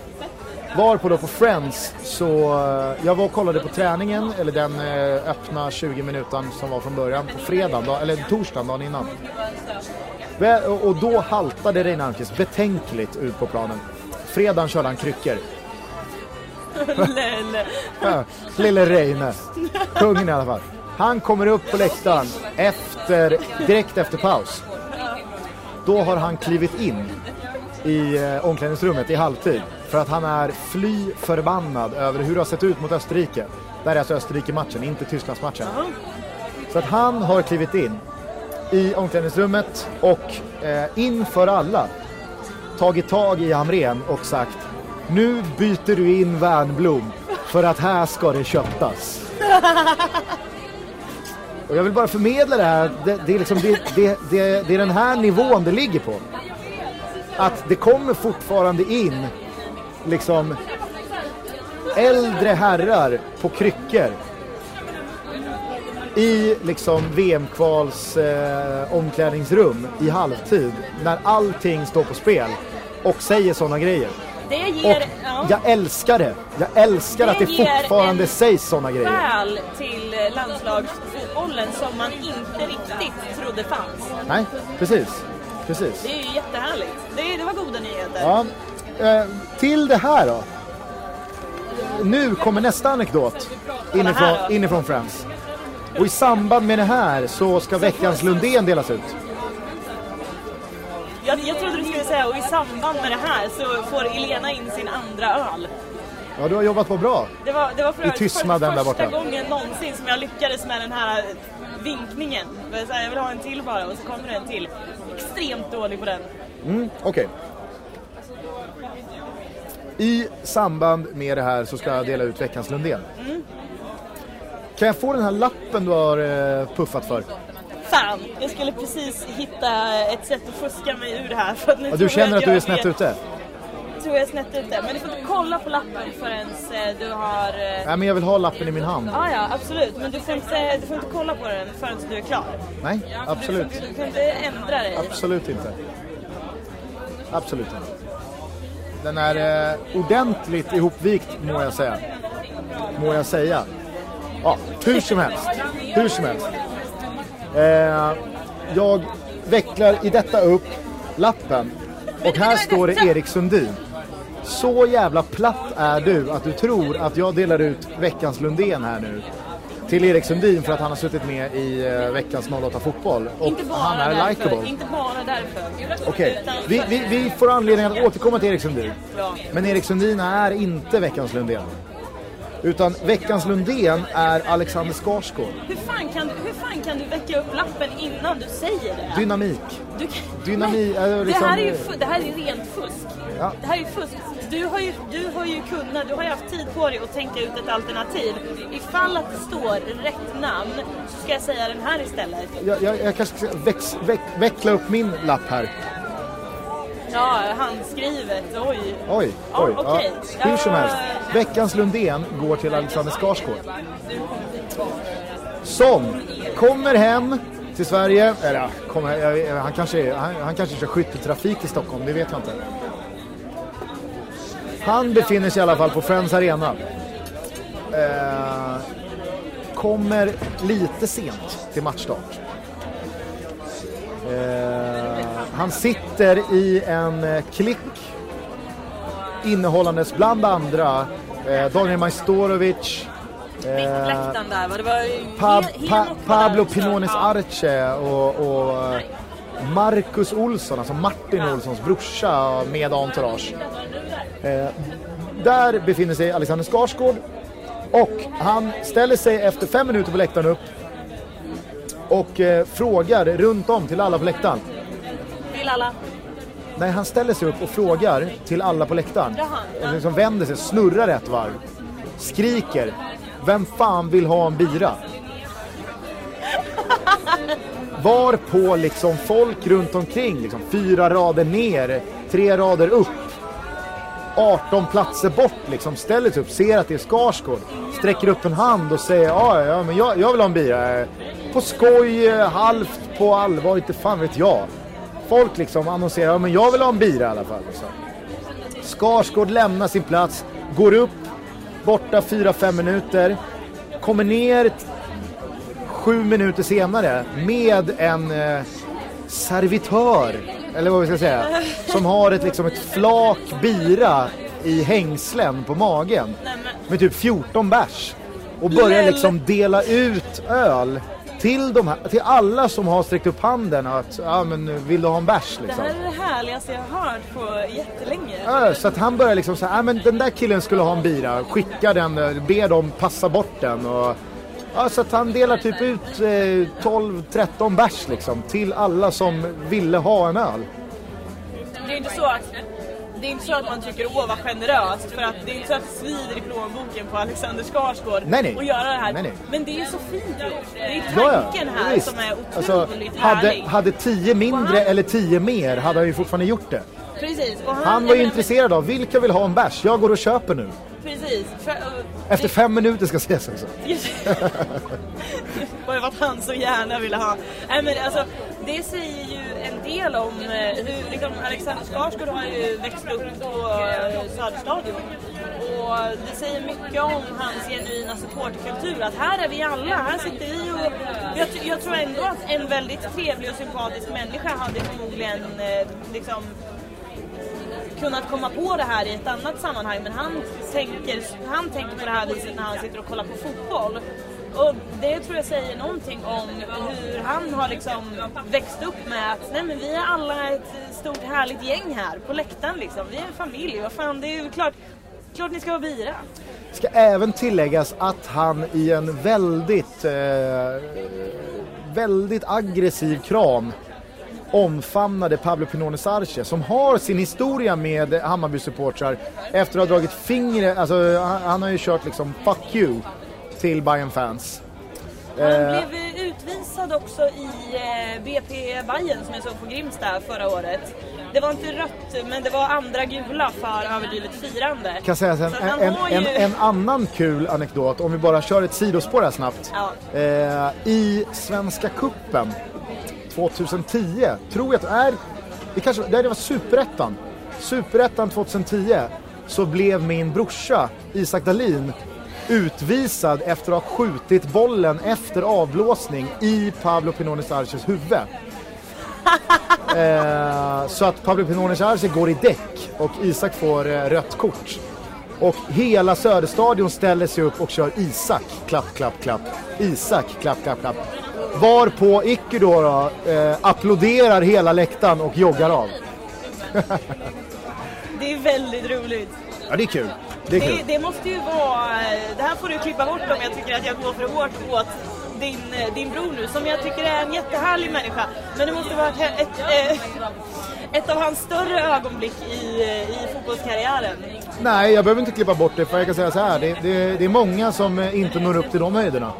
Varpå då på Friends så, eh, jag var och kollade på träningen, eller den eh, öppna 20 minuten som var från början på fredagen, då, eller torsdagen dagen innan. Och- Och då haltade Reine Almqvist betänkligt ut på planen. Fredagen körde han kryckor. Lille Reine. Kungen i alla fall. Han kommer upp på läktaren efter, direkt efter paus. Då har han klivit in i eh, omklädningsrummet i halvtid. För att han är fly förbannad över hur det har sett ut mot Österrike. Där är alltså Österrike-matchen, inte Tysklandsmatchen. Så att han har klivit in i omklädningsrummet och eh, inför alla tagit tag i Hamrén och sagt nu byter du in Wernbloom för att här ska det köttas. Och jag vill bara förmedla det här, det, det, är, liksom, det, det, det, det är den här nivån det ligger på. Att det kommer fortfarande in liksom äldre herrar på kryckor i liksom VM-kvals eh, omklädningsrum i halvtid när allting står på spel och säger sådana grejer. Det Och ger ja, jag älskar det. Jag älskar Det att det ger fortfarande sägs sådana grejer. väl till eh, landslagsfotbollen som man inte riktigt trodde fanns. Nej, precis. Precis. Det är ju jättehärligt. Det, det var goda nyheter. Ja, eh, till det här då. Nu kommer nästa anekdot. Inifrån, inifrån Friends. Och i samband med det här så ska veckans Lundén delas ut. Jag, jag trodde du skulle säga och i samband med det här så får Elena in sin andra öl. Ja, du har jobbat på bra. Det var, det var för I tystnaden där första borta. gången någonsin som jag lyckades med den här vinkningen. Vill säga, Jag vill ha en till bara och så kommer det en till. Extremt dålig på den. Mm, Okej. I samband med det här så ska jag dela ut veckans Lundén. Kan jag få den här lappen du har eh, puffat för? Fan, jag skulle precis hitta ett sätt att fuska mig ur det här. För att nu Ja, du känner jag att du är jag snett ute? tror jag är snett ute. Men du får inte kolla på lappen förrän eh, du har... eh, Nej, men jag vill ha lappen i min hand. Ja, ja, absolut. Men du får, inte, du får inte kolla på den förrän du är klar. Nej, absolut. Du, du får inte ändra dig. Absolut inte. Absolut inte. Den är eh, ordentligt ihopvikt må jag säga. Må jag säga. Ja, hur som helst. Hur som helst. Eh, jag vecklar i detta upp lappen och här står det Erik Sundin. Så jävla platt är du att du tror att jag delar ut veckans Lundén här nu till Erik Sundin för att han har suttit med i eh, veckans 08 Fotboll och han är likeable. Inte bara därför. Okej, Utan vi, vi, vi får anledning att återkomma till Erik Sundin. Men Erik Sundin är inte veckans Lundén. Utan veckans Lundén är Alexander Skarsgård. Hur fan, kan du, hur fan kan du väcka upp lappen innan du säger det? Dynamik. Du kan... Dynami- Nej, liksom- det, här är ju, fu- det här är ju rent fusk. Ja. Det här är fusk. Du har ju, du har ju kunnat, du har ju haft tid på dig att tänka ut ett alternativ. Ifall att det står rätt namn så ska jag säga den här istället. Jag, jag, jag kanske ska väx, veck, veckla upp min lapp här. Ja, handskrivet. Oj. Oj, Ja, oj. okej. Ja. Hur som Ja. helst. Veckans Lundén går till Alexander Skarsgård. Som kommer hem till Sverige. Eller ja, kommer, han, kanske, han, han kanske kör skytteltrafik i Stockholm, det vet jag inte. Han befinner sig i alla fall på Friends Arena. Eh, kommer lite sent till matchstart. Eh, han sitter i en eh, klick innehållandes bland andra eh, Daniel Majstorovic, eh, Pa, pa, Pablo. Pinones. Arce och, och Marcus Olsson, alltså Martin Olssons brorsa med entourage. Eh, där befinner sig Alexander Skarsgård och han ställer sig efter fem minuter på läktaren upp och eh, frågar runt om till alla på läktaren. Vill alla? Nej, han ställer sig upp och frågar till alla på läktaren. Jaha, ja. Liksom vänder sig, snurrar ett varv. Skriker. Vem fan vill ha en bira? *laughs* Var på liksom folk runt omkring, liksom fyra rader ner, tre rader upp. 18 platser bort liksom, ställer sig upp, ser att det är Skarsgård. Sträcker upp en hand och säger ja, ja men jag, jag vill ha en bira. På skoj, halvt på allvar, inte fan vet jag. Folk liksom annonserar, ja men jag vill ha en bira i alla fall. Liksom. Skarsgård lämnar sin plats, går upp, borta 4-5 minuter, kommer ner t- sju minuter senare med en eh, servitör, eller vad vi ska säga, som har ett, liksom, ett flak bira i hängslen på magen med typ 14 bärs och börjar liksom dela ut öl till, de här, till alla som har sträckt upp handen att ja, men vill du ha en bärs det liksom. här är det härligaste jag har hört på jättelänge. Ja, så att han börjar liksom säga, men den där killen skulle ha en bira, skicka den, be dem passa bort den. Och, ja, så att han delar typ ut eh, 12-13 bärs liksom till alla som ville ha en öl. Det är inte så att det är inte så att man tycker åh vad generöst för att det är inte så att det svider i plånboken på Alexander Skarsgård Nej, nej. att göra det här. Nej, nej. Men det är så fint. Det är Ja, ja, tanken här visst. som är Alltså, otroligt hade, härlig. hade 10 mindre eller 10 mer hade han ju fortfarande gjort det. Precis. Han, Han var ju intresserad av, vilka vill ha en bärs? Jag går och köper nu. Precis. För, uh, Efter fem minuter ska ses också. Bara för att han så gärna ville ha. Nej, men alltså, det säger ju en del om eh, hur liksom, Alexander Skarsgård har ju växt upp på eh, Söderstadion. Och det säger mycket om hans genuina supportkultur. Att här är vi alla, här sitter vi och... Jag, jag tror ändå att en väldigt trevlig och sympatisk människa hade förmodligen liksom kunnat komma på det här i ett annat sammanhang men han tänker, han tänker på det här viset när han sitter och kollar på fotboll. Och det tror jag säger någonting om hur han har liksom växt upp med att nej men vi är alla ett stort härligt gäng här på läktaren liksom. Vi är en familj, vad fan det är ju klart, klart ni ska vara bira. Ska även tilläggas att han i en väldigt, eh, väldigt aggressiv kram omfamnade Pablo Pinones Arce som har sin historia med Hammarby-supportrar efter att ha dragit fingret, alltså han, han har ju kört liksom 'fuck you' till Bayern fans. Han Eh, blev utvisad också i eh, BP Bayern som jag såg på Grimsta förra året. Det var inte rött, men det var andra gula för överdrivet firande. kan säga en, en, ju- en annan kul anekdot, om vi bara kör ett sidospår här snabbt. Ja. Eh, I Svenska Kuppen 2010, tror jag är, det kanske nej, det var Superettan. Superettan 2010 så blev min brorsa Isak Dahlin utvisad efter att ha skjutit bollen efter avblåsning i Pablo Pinones Arces huvud. *laughs* Eh, så att Pablo Pinones Arce går i däck och Isak får eh, rött kort. Och hela Söderstadion ställer sig upp och kör Isak, klapp, klapp, klapp. Isak, klapp, klapp, klapp. Varpå Icky då, då eh, applåderar hela läktaren och joggar av. *laughs* Det är väldigt roligt. Ja, det är kul. Det är Det, kul. det måste ju vara... Det här får du klippa bort om jag tycker att jag går för hårt åt din, eh, din bror nu, som jag tycker är en jättehärlig människa. Men det måste vara ett, ett, ett, ett av hans större ögonblick i, eh, i fotbollskarriären. Nej, jag behöver inte klippa bort det för jag kan säga så här. Det, det, det är många som eh, inte når upp till de höjderna.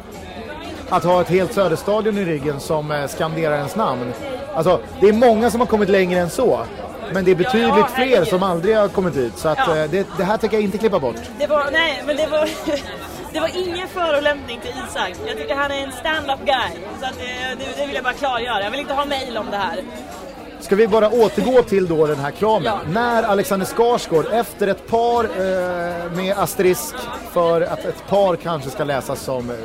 Att ha ett helt Söderstadion i ryggen som eh, skanderar ens namn. Alltså, det är många som har kommit längre än så. Men det är betydligt Ja, ja, fler som aldrig har kommit dit. Så att, Ja. eh, det, det här tänker jag inte klippa bort. Det var, nej, men det var, *laughs* det var ingen förolämpning till Isak. Jag tycker han är en stand-up guy. Så att det, det, det vill jag bara klargöra. Jag vill inte ha mail om det här. Ska vi bara återgå till då den här kramen. Ja. När Alexander Skarsgård efter ett par eh, med asterisk för att ett par kanske ska läsas som eh,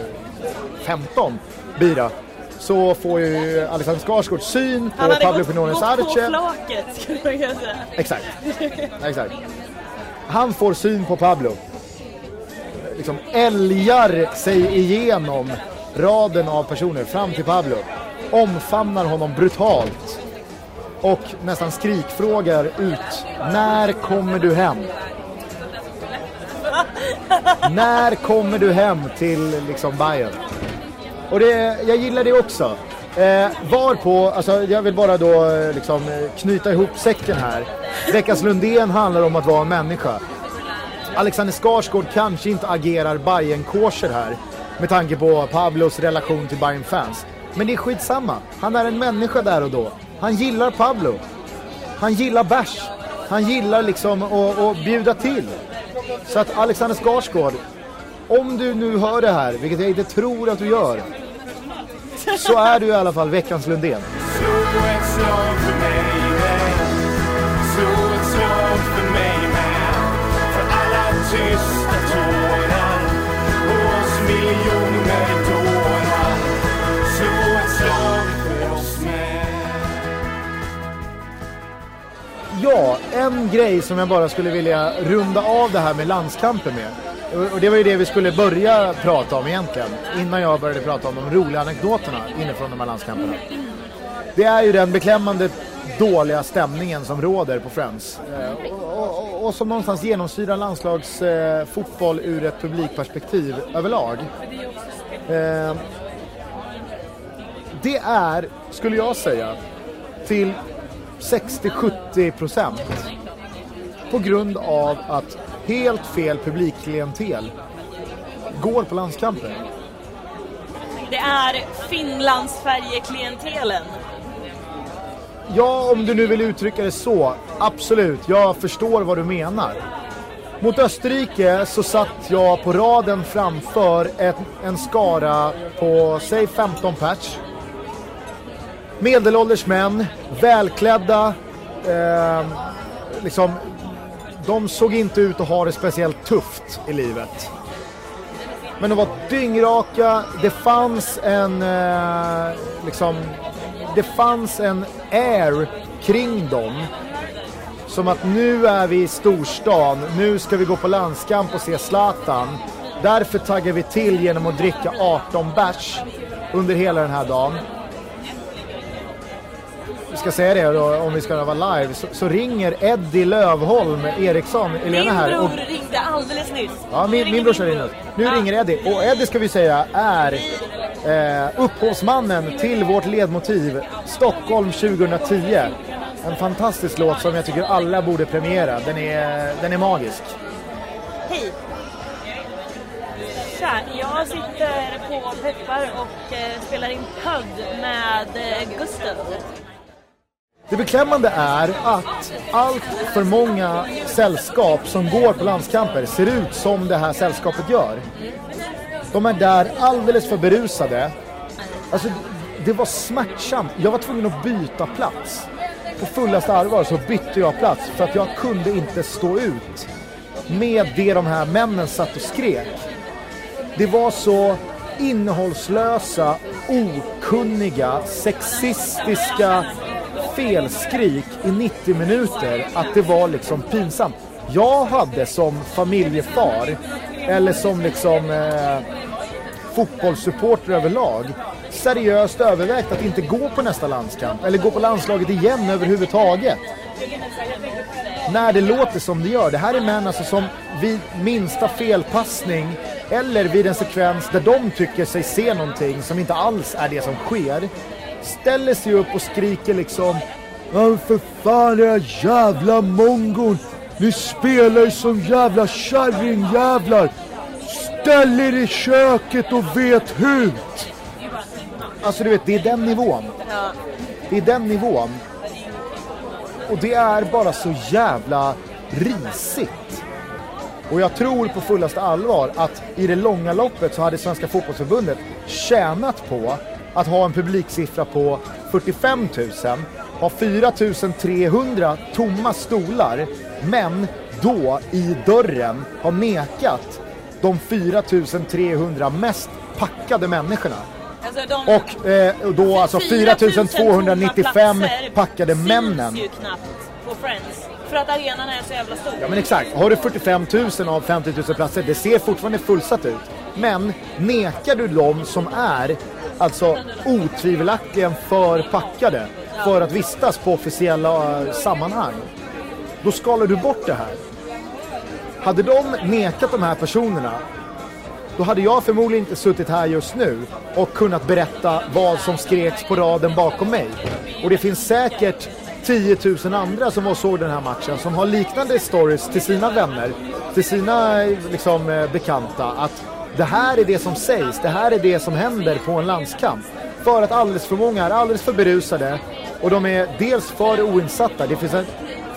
15 bira. Så får ju Alexander Skarsgård syn Han på hade Pablo gått, Pinones gått på Arce. flaket, skulle man kunna säga. Exakt. Exakt. Han får syn på Pablo. Liksom älgar sig igenom raden av personer fram till Pablo. Omfamnar honom brutalt. Och nästan skrikfrågar ut. När kommer du hem? När kommer du hem till liksom Bayern? Och det, jag gillar det också. Eh, varpå, alltså jag vill bara då eh, liksom knyta ihop säcken här. Veckans Lundén handlar om att vara en människa. Alexander Skarsgård kanske inte agerar bayern korser här med tanke på Pablos relation till bayern fans Men det är skitsamma. Han är en människa där och då. Han gillar Pablo. Han gillar bärs. Han gillar liksom att, att bjuda till. Så att Alexander Skarsgård, om du nu hör det här, vilket jag inte tror att du gör, så är du i alla fall veckans Lundén. Ja, en grej som jag bara skulle vilja runda av det här med landskampen med. Och- det var ju det vi skulle börja prata om egentligen. Innan jag började prata om de roliga anekdoterna inifrån de här landskamperna. Det är ju den beklämmande dåliga stämningen som råder på Friends. Eh, och, och, och som någonstans genomsyrar landslagsfotboll eh, ur ett publikperspektiv överlag. Eh, det är, skulle jag säga, till 60-70 procent på grund av att helt fel publikklientel går på landskamper. Det är Finlandsfärjeklientelen. Ja, om du nu vill uttrycka det så, absolut, jag förstår vad du menar. Mot Österrike så satt jag på raden framför ett, en skara på, säg 15 pers. Medelålders män, välklädda, eh, liksom, de såg inte ut att ha det speciellt tufft i livet. Men de var dyngraka, det fanns en, eh, liksom, det fanns en air kring dem som att nu är vi i storstan, nu ska vi gå på landskamp och se Zlatan. Därför taggar vi till genom att dricka 18 bärs under hela den här dagen. Vi ska säga det då, om vi ska vara live, så, så ringer Eddie Lövholm Eriksson, Elena Min här. bror Och, ringde alldeles nyss. ja, min, min brorsa ringer. Nu Ja. ringer Eddie. Och Eddie ska vi säga är eh, upphovsmannen till vårt ledmotiv Stockholm 2010. En fantastisk låt som jag tycker alla borde premiera. Den är, den är magisk. Hej! Tja, jag sitter på Peppar och eh, spelar in podd med eh, Gustav. Det beklämmande är att allt för många sällskap som går på landskamper ser ut som det här sällskapet gör. De är där alldeles för berusade. Alltså, det var smärtsamt. Jag var tvungen att byta plats. På fullaste allvar så bytte jag plats för att jag kunde inte stå ut med det de här männen satt och skrek. Det var så innehållslösa, okunniga, sexistiska felskrik i 90 minuter att det var liksom pinsamt. Jag hade som familjefar, eller som liksom eh, fotbollssupporter överlag, seriöst övervägt att inte gå på nästa landskamp, eller gå på landslaget igen överhuvudtaget när det låter som det gör. Det här är män alltså som vid minsta felpassning eller vid en sekvens där de tycker sig se någonting som inte alls är det som sker ställer sig upp och skriker liksom Ja för fan era jävla mongon! Ni spelar ju som jävla kärringjävlar! Ställ er i köket och vet hut! Alltså du vet, det är den nivån. Det är den nivån. Och det är bara så jävla risigt. Och jag tror på fullaste allvar att i det långa loppet så hade Svenska Fotbollförbundet tjänat på att ha en publiksiffra på 45 000, ha 4 300 tomma stolar, men då i dörren ha nekat de 4 300 mest packade människorna. Alltså, de Och eh, då alltså 4295 packade männen. ju knappt på Friends. För att arenan är så jävla stor. Ja men exakt, har du 45 000 av 50 000 platser, det ser fortfarande fullsatt ut. Men nekar du dem som är alltså otvivelaktigen för packade för att vistas på officiella eh, sammanhang, då skalar du bort det här. Hade de nekat de här personerna då hade jag förmodligen inte suttit här just nu och kunnat berätta vad som skreks på raden bakom mig. Och det finns säkert 10 000 andra som var och såg den här matchen som har liknande stories till sina vänner, till sina eh, liksom, eh, bekanta. Att det här är det som sägs, det här är det som händer på en landskamp. För att alldeles för många är alldeles för berusade och de är dels för oinsatta. Det finns en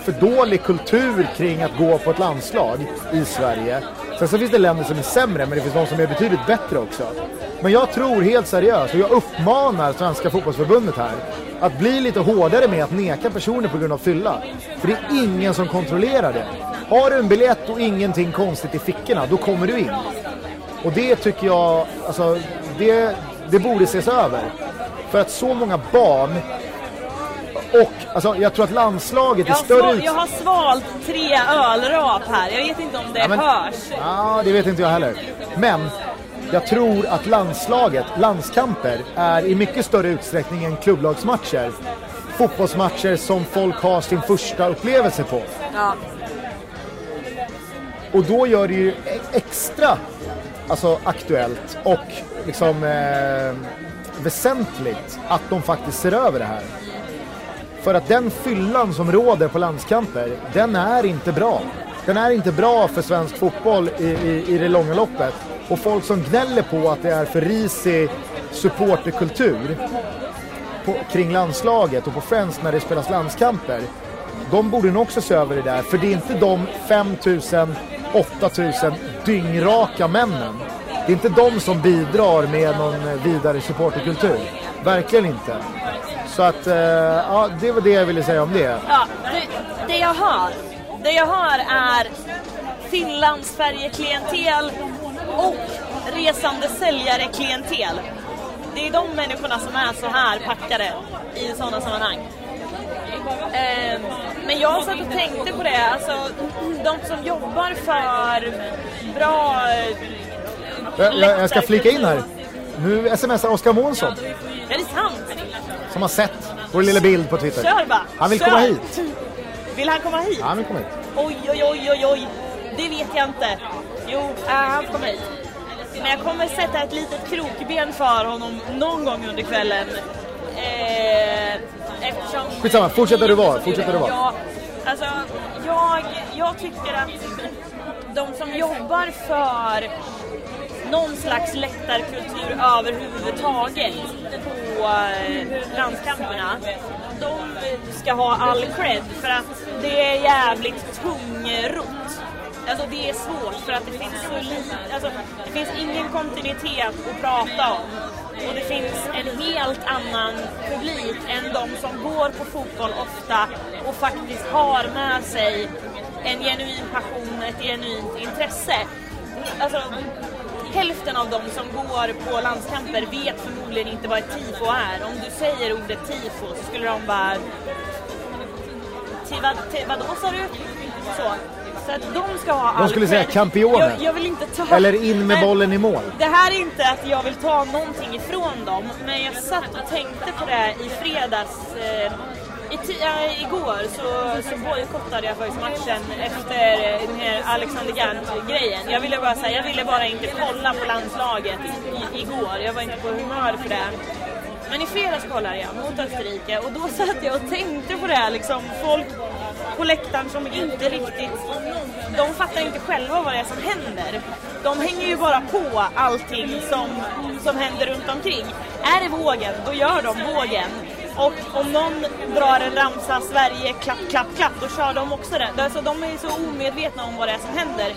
för dålig kultur kring att gå på ett landslag i Sverige. Sen så finns det länder som är sämre, men det finns de som är betydligt bättre också. Men jag tror helt seriöst, och jag uppmanar Svenska fotbollsförbundet här, att bli lite hårdare med att neka personer på grund av fylla. För det är ingen som kontrollerar det. Har du en biljett och ingenting konstigt i fickorna, då kommer du in. Och det tycker jag, alltså, det, det borde ses över. För att så många barn och alltså, jag tror att landslaget i Jag har, större sval, jag har svalt tre ölrap här. Jag vet inte om det Ja, men- hörs. Ja, det vet inte jag heller. Men jag tror att landslaget, landskamper, är i mycket större utsträckning än klubblagsmatcher. Fotbollsmatcher som folk har sin första upplevelse på. Ja. Och då gör det ju e- extra alltså, aktuellt och liksom eh, väsentligt att de faktiskt ser över det här. För att den fyllan som råder på landskamper, den är inte bra. Den är inte bra för svensk fotboll i, i, i det långa loppet. Och folk som gnäller på att det är för risig supporterkultur på, kring landslaget och på Friends när det spelas landskamper. De borde nog också se över det där, för det är inte de 5000, 8000 dyngraka männen. Det är inte de som bidrar med någon vidare supporterkultur. Verkligen inte. Så att, eh, ja, det var det jag ville säga om det. Ja, det, det jag hör, det jag hör är Finlands färjeklientel och resande säljare klientel. Det är de människorna som är så här packade. i sådana sammanhang. Eh, men jag satt och tänkte på det, alltså de som jobbar för bra... eh, Jag, jag, jag ska flika in här. Nu smsar Oskar Månsson Är det sant? som har sett vår lilla bild på Twitter. Kör bara! Han vill Kör. komma hit. Vill han komma hit? Ja, han vill komma hit. Oj, oj, oj, oj, oj. Det vet jag inte. Jo, äh, han kommer hit. Men jag kommer sätta ett litet krokben för honom någon gång under kvällen. Eh, eftersom... Skitsamma, fortsätt där du var, fortsätt där du var. Ja, alltså, jag, jag tycker att de som jobbar för någon slags läktarkultur överhuvudtaget på eh, landskamperna. De ska ha all cred för att det är jävligt tungrot. Alltså det är svårt för att det finns så lite, alltså det finns ingen kontinuitet att prata om. Och det finns en helt annan publik än de som går på fotboll ofta och faktiskt har med sig en genuin passion, ett genuint intresse. Alltså, hälften av de som går på landskamper vet förmodligen inte vad ett tifo är. Om du säger ordet tifo så skulle de bara... Vad, vadå sa du? Så. Så att de ska ha all skulle säga cred. campione. Jag, jag vill inte ta... Eller in med bollen i mål. Det här är inte att jag vill ta någonting ifrån dem, men jag satt och tänkte på det i fredags. Eh, i äh, igår så, så bojkottade jag faktiskt matchen efter den här Alexander Gant-grejen. Jag ville bara säga, jag ville bara inte kolla på landslaget i, igår. Jag var inte på humör för det. Men i fredags kollade jag mot Österrike och då satt jag och tänkte på det här liksom. Folk på läktaren som inte riktigt... De fattar inte själva vad det är som händer. De hänger ju bara på allting som, som händer runt omkring. Är det vågen, då gör de vågen. Och om någon drar en ramsa Sverige klapp, klapp, klapp, då kör de också den. Alltså, de är så omedvetna om vad det är som händer.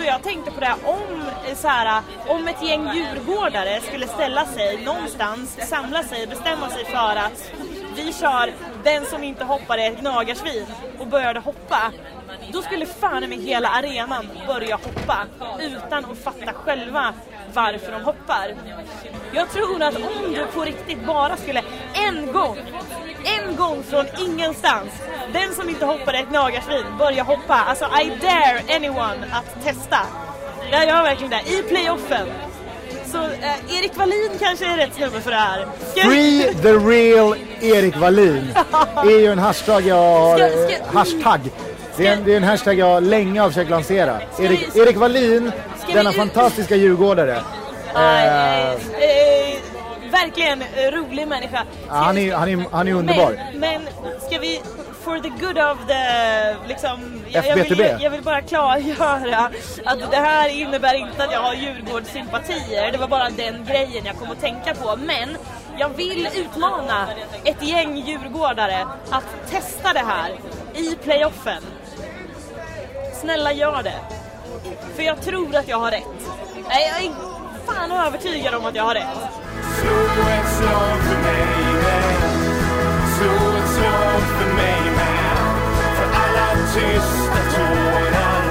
Så jag tänkte på det, om, så här, om ett gäng djurgårdare skulle ställa sig någonstans, samla sig, bestämma sig för att vi kör den som inte hoppar är ett gnagarsvin och började hoppa. Då skulle fan med hela arenan börja hoppa utan att fatta själva varför de hoppar. Jag tror att om du på riktigt bara skulle en gång, en gång från ingenstans, den som inte hoppar är ett gnagarsvin, börja hoppa. Alltså I dare anyone att testa. Jag gör verkligen det. I playoffen. Så eh, Erik Wallin kanske är rätt snubbe för det här. Ska- Free the real Erik Wallin *laughs* är ju en hashtag jag har, Ska- eh, ska- hashtag. Det är, en, det är en hashtag jag länge har försökt lansera. Erik, Erik Wallin, denna vi- fantastiska djurgårdare. Nej, Eh, eh, eh, verkligen rolig människa. ja, han, är, han, är, han är underbar. Men, men ska vi, for the good of the, liksom, jag, jag, vill, jag vill bara klargöra att det här innebär inte att jag har Djurgårdssympatier. Det var bara den grejen jag kom att tänka på. Men jag vill utmana ett gäng djurgårdare att testa det här i playoffen. Snälla gör det. För jag tror att jag har rätt. Nej, jag är fan övertygad om att jag har rätt. Slå ett slag för mig med Slå ett slag för mig med För alla tysta tårar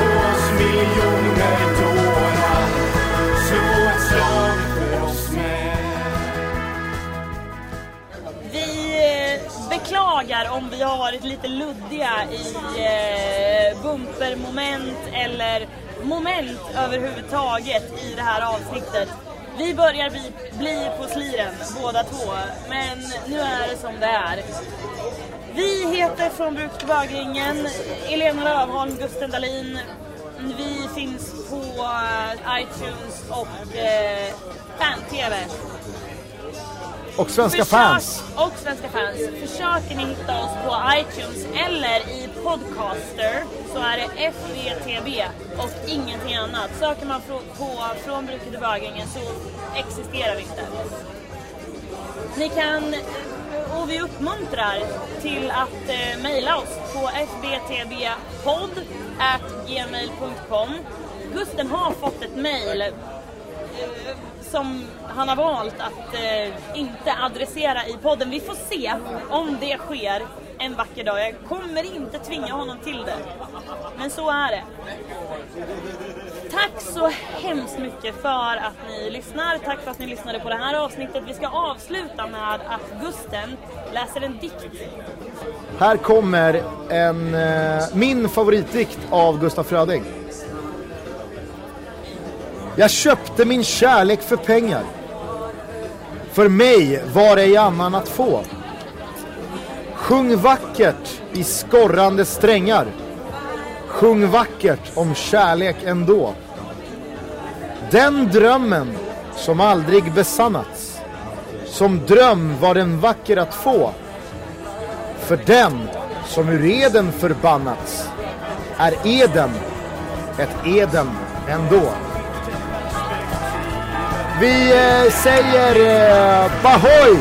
Och oss miljoner dårar Slå ett slag för oss med Vi eh, beklagar om vi har varit lite luddiga i eh, bumpermoment eller moment överhuvudtaget i det här avsnittet. Vi börjar bli, bli på sliren båda två, men nu är det som det är. Vi heter Från Bruk till Bögringen, Elena Lövholm, Gusten Dahlin. Vi finns på eh, iTunes och eh, Fan-TV. Och svenska Försök- fans. Och svenska fans. Försöker ni hitta oss på iTunes eller i Podcaster så är det FVTB och ingenting annat. Söker man på, på Från Bruket till Bögringen så existerar vi inte. Ni kan, och vi uppmuntrar till att eh, mejla oss på fbtbpodd.gmail.com Gusten har fått ett mejl som han har valt att eh, inte adressera i podden. Vi får se om det sker en vacker dag. Jag kommer inte tvinga honom till det. Men så är det. Tack så hemskt mycket för att ni lyssnar. Tack för att ni lyssnade på det här avsnittet. Vi ska avsluta med att Gusten läser en dikt. Här kommer en, eh, min favoritdikt av Gustaf Fröding. Jag köpte min kärlek för pengar. För mig var ej annan att få. Sjung vackert i skorrande strängar. Sjung vackert om kärlek ändå. Den drömmen som aldrig besannats. Som dröm var den vacker att få. För den som ur eden förbannats är eden ett eden ändå. Vi eh, säger eh, Bahoy!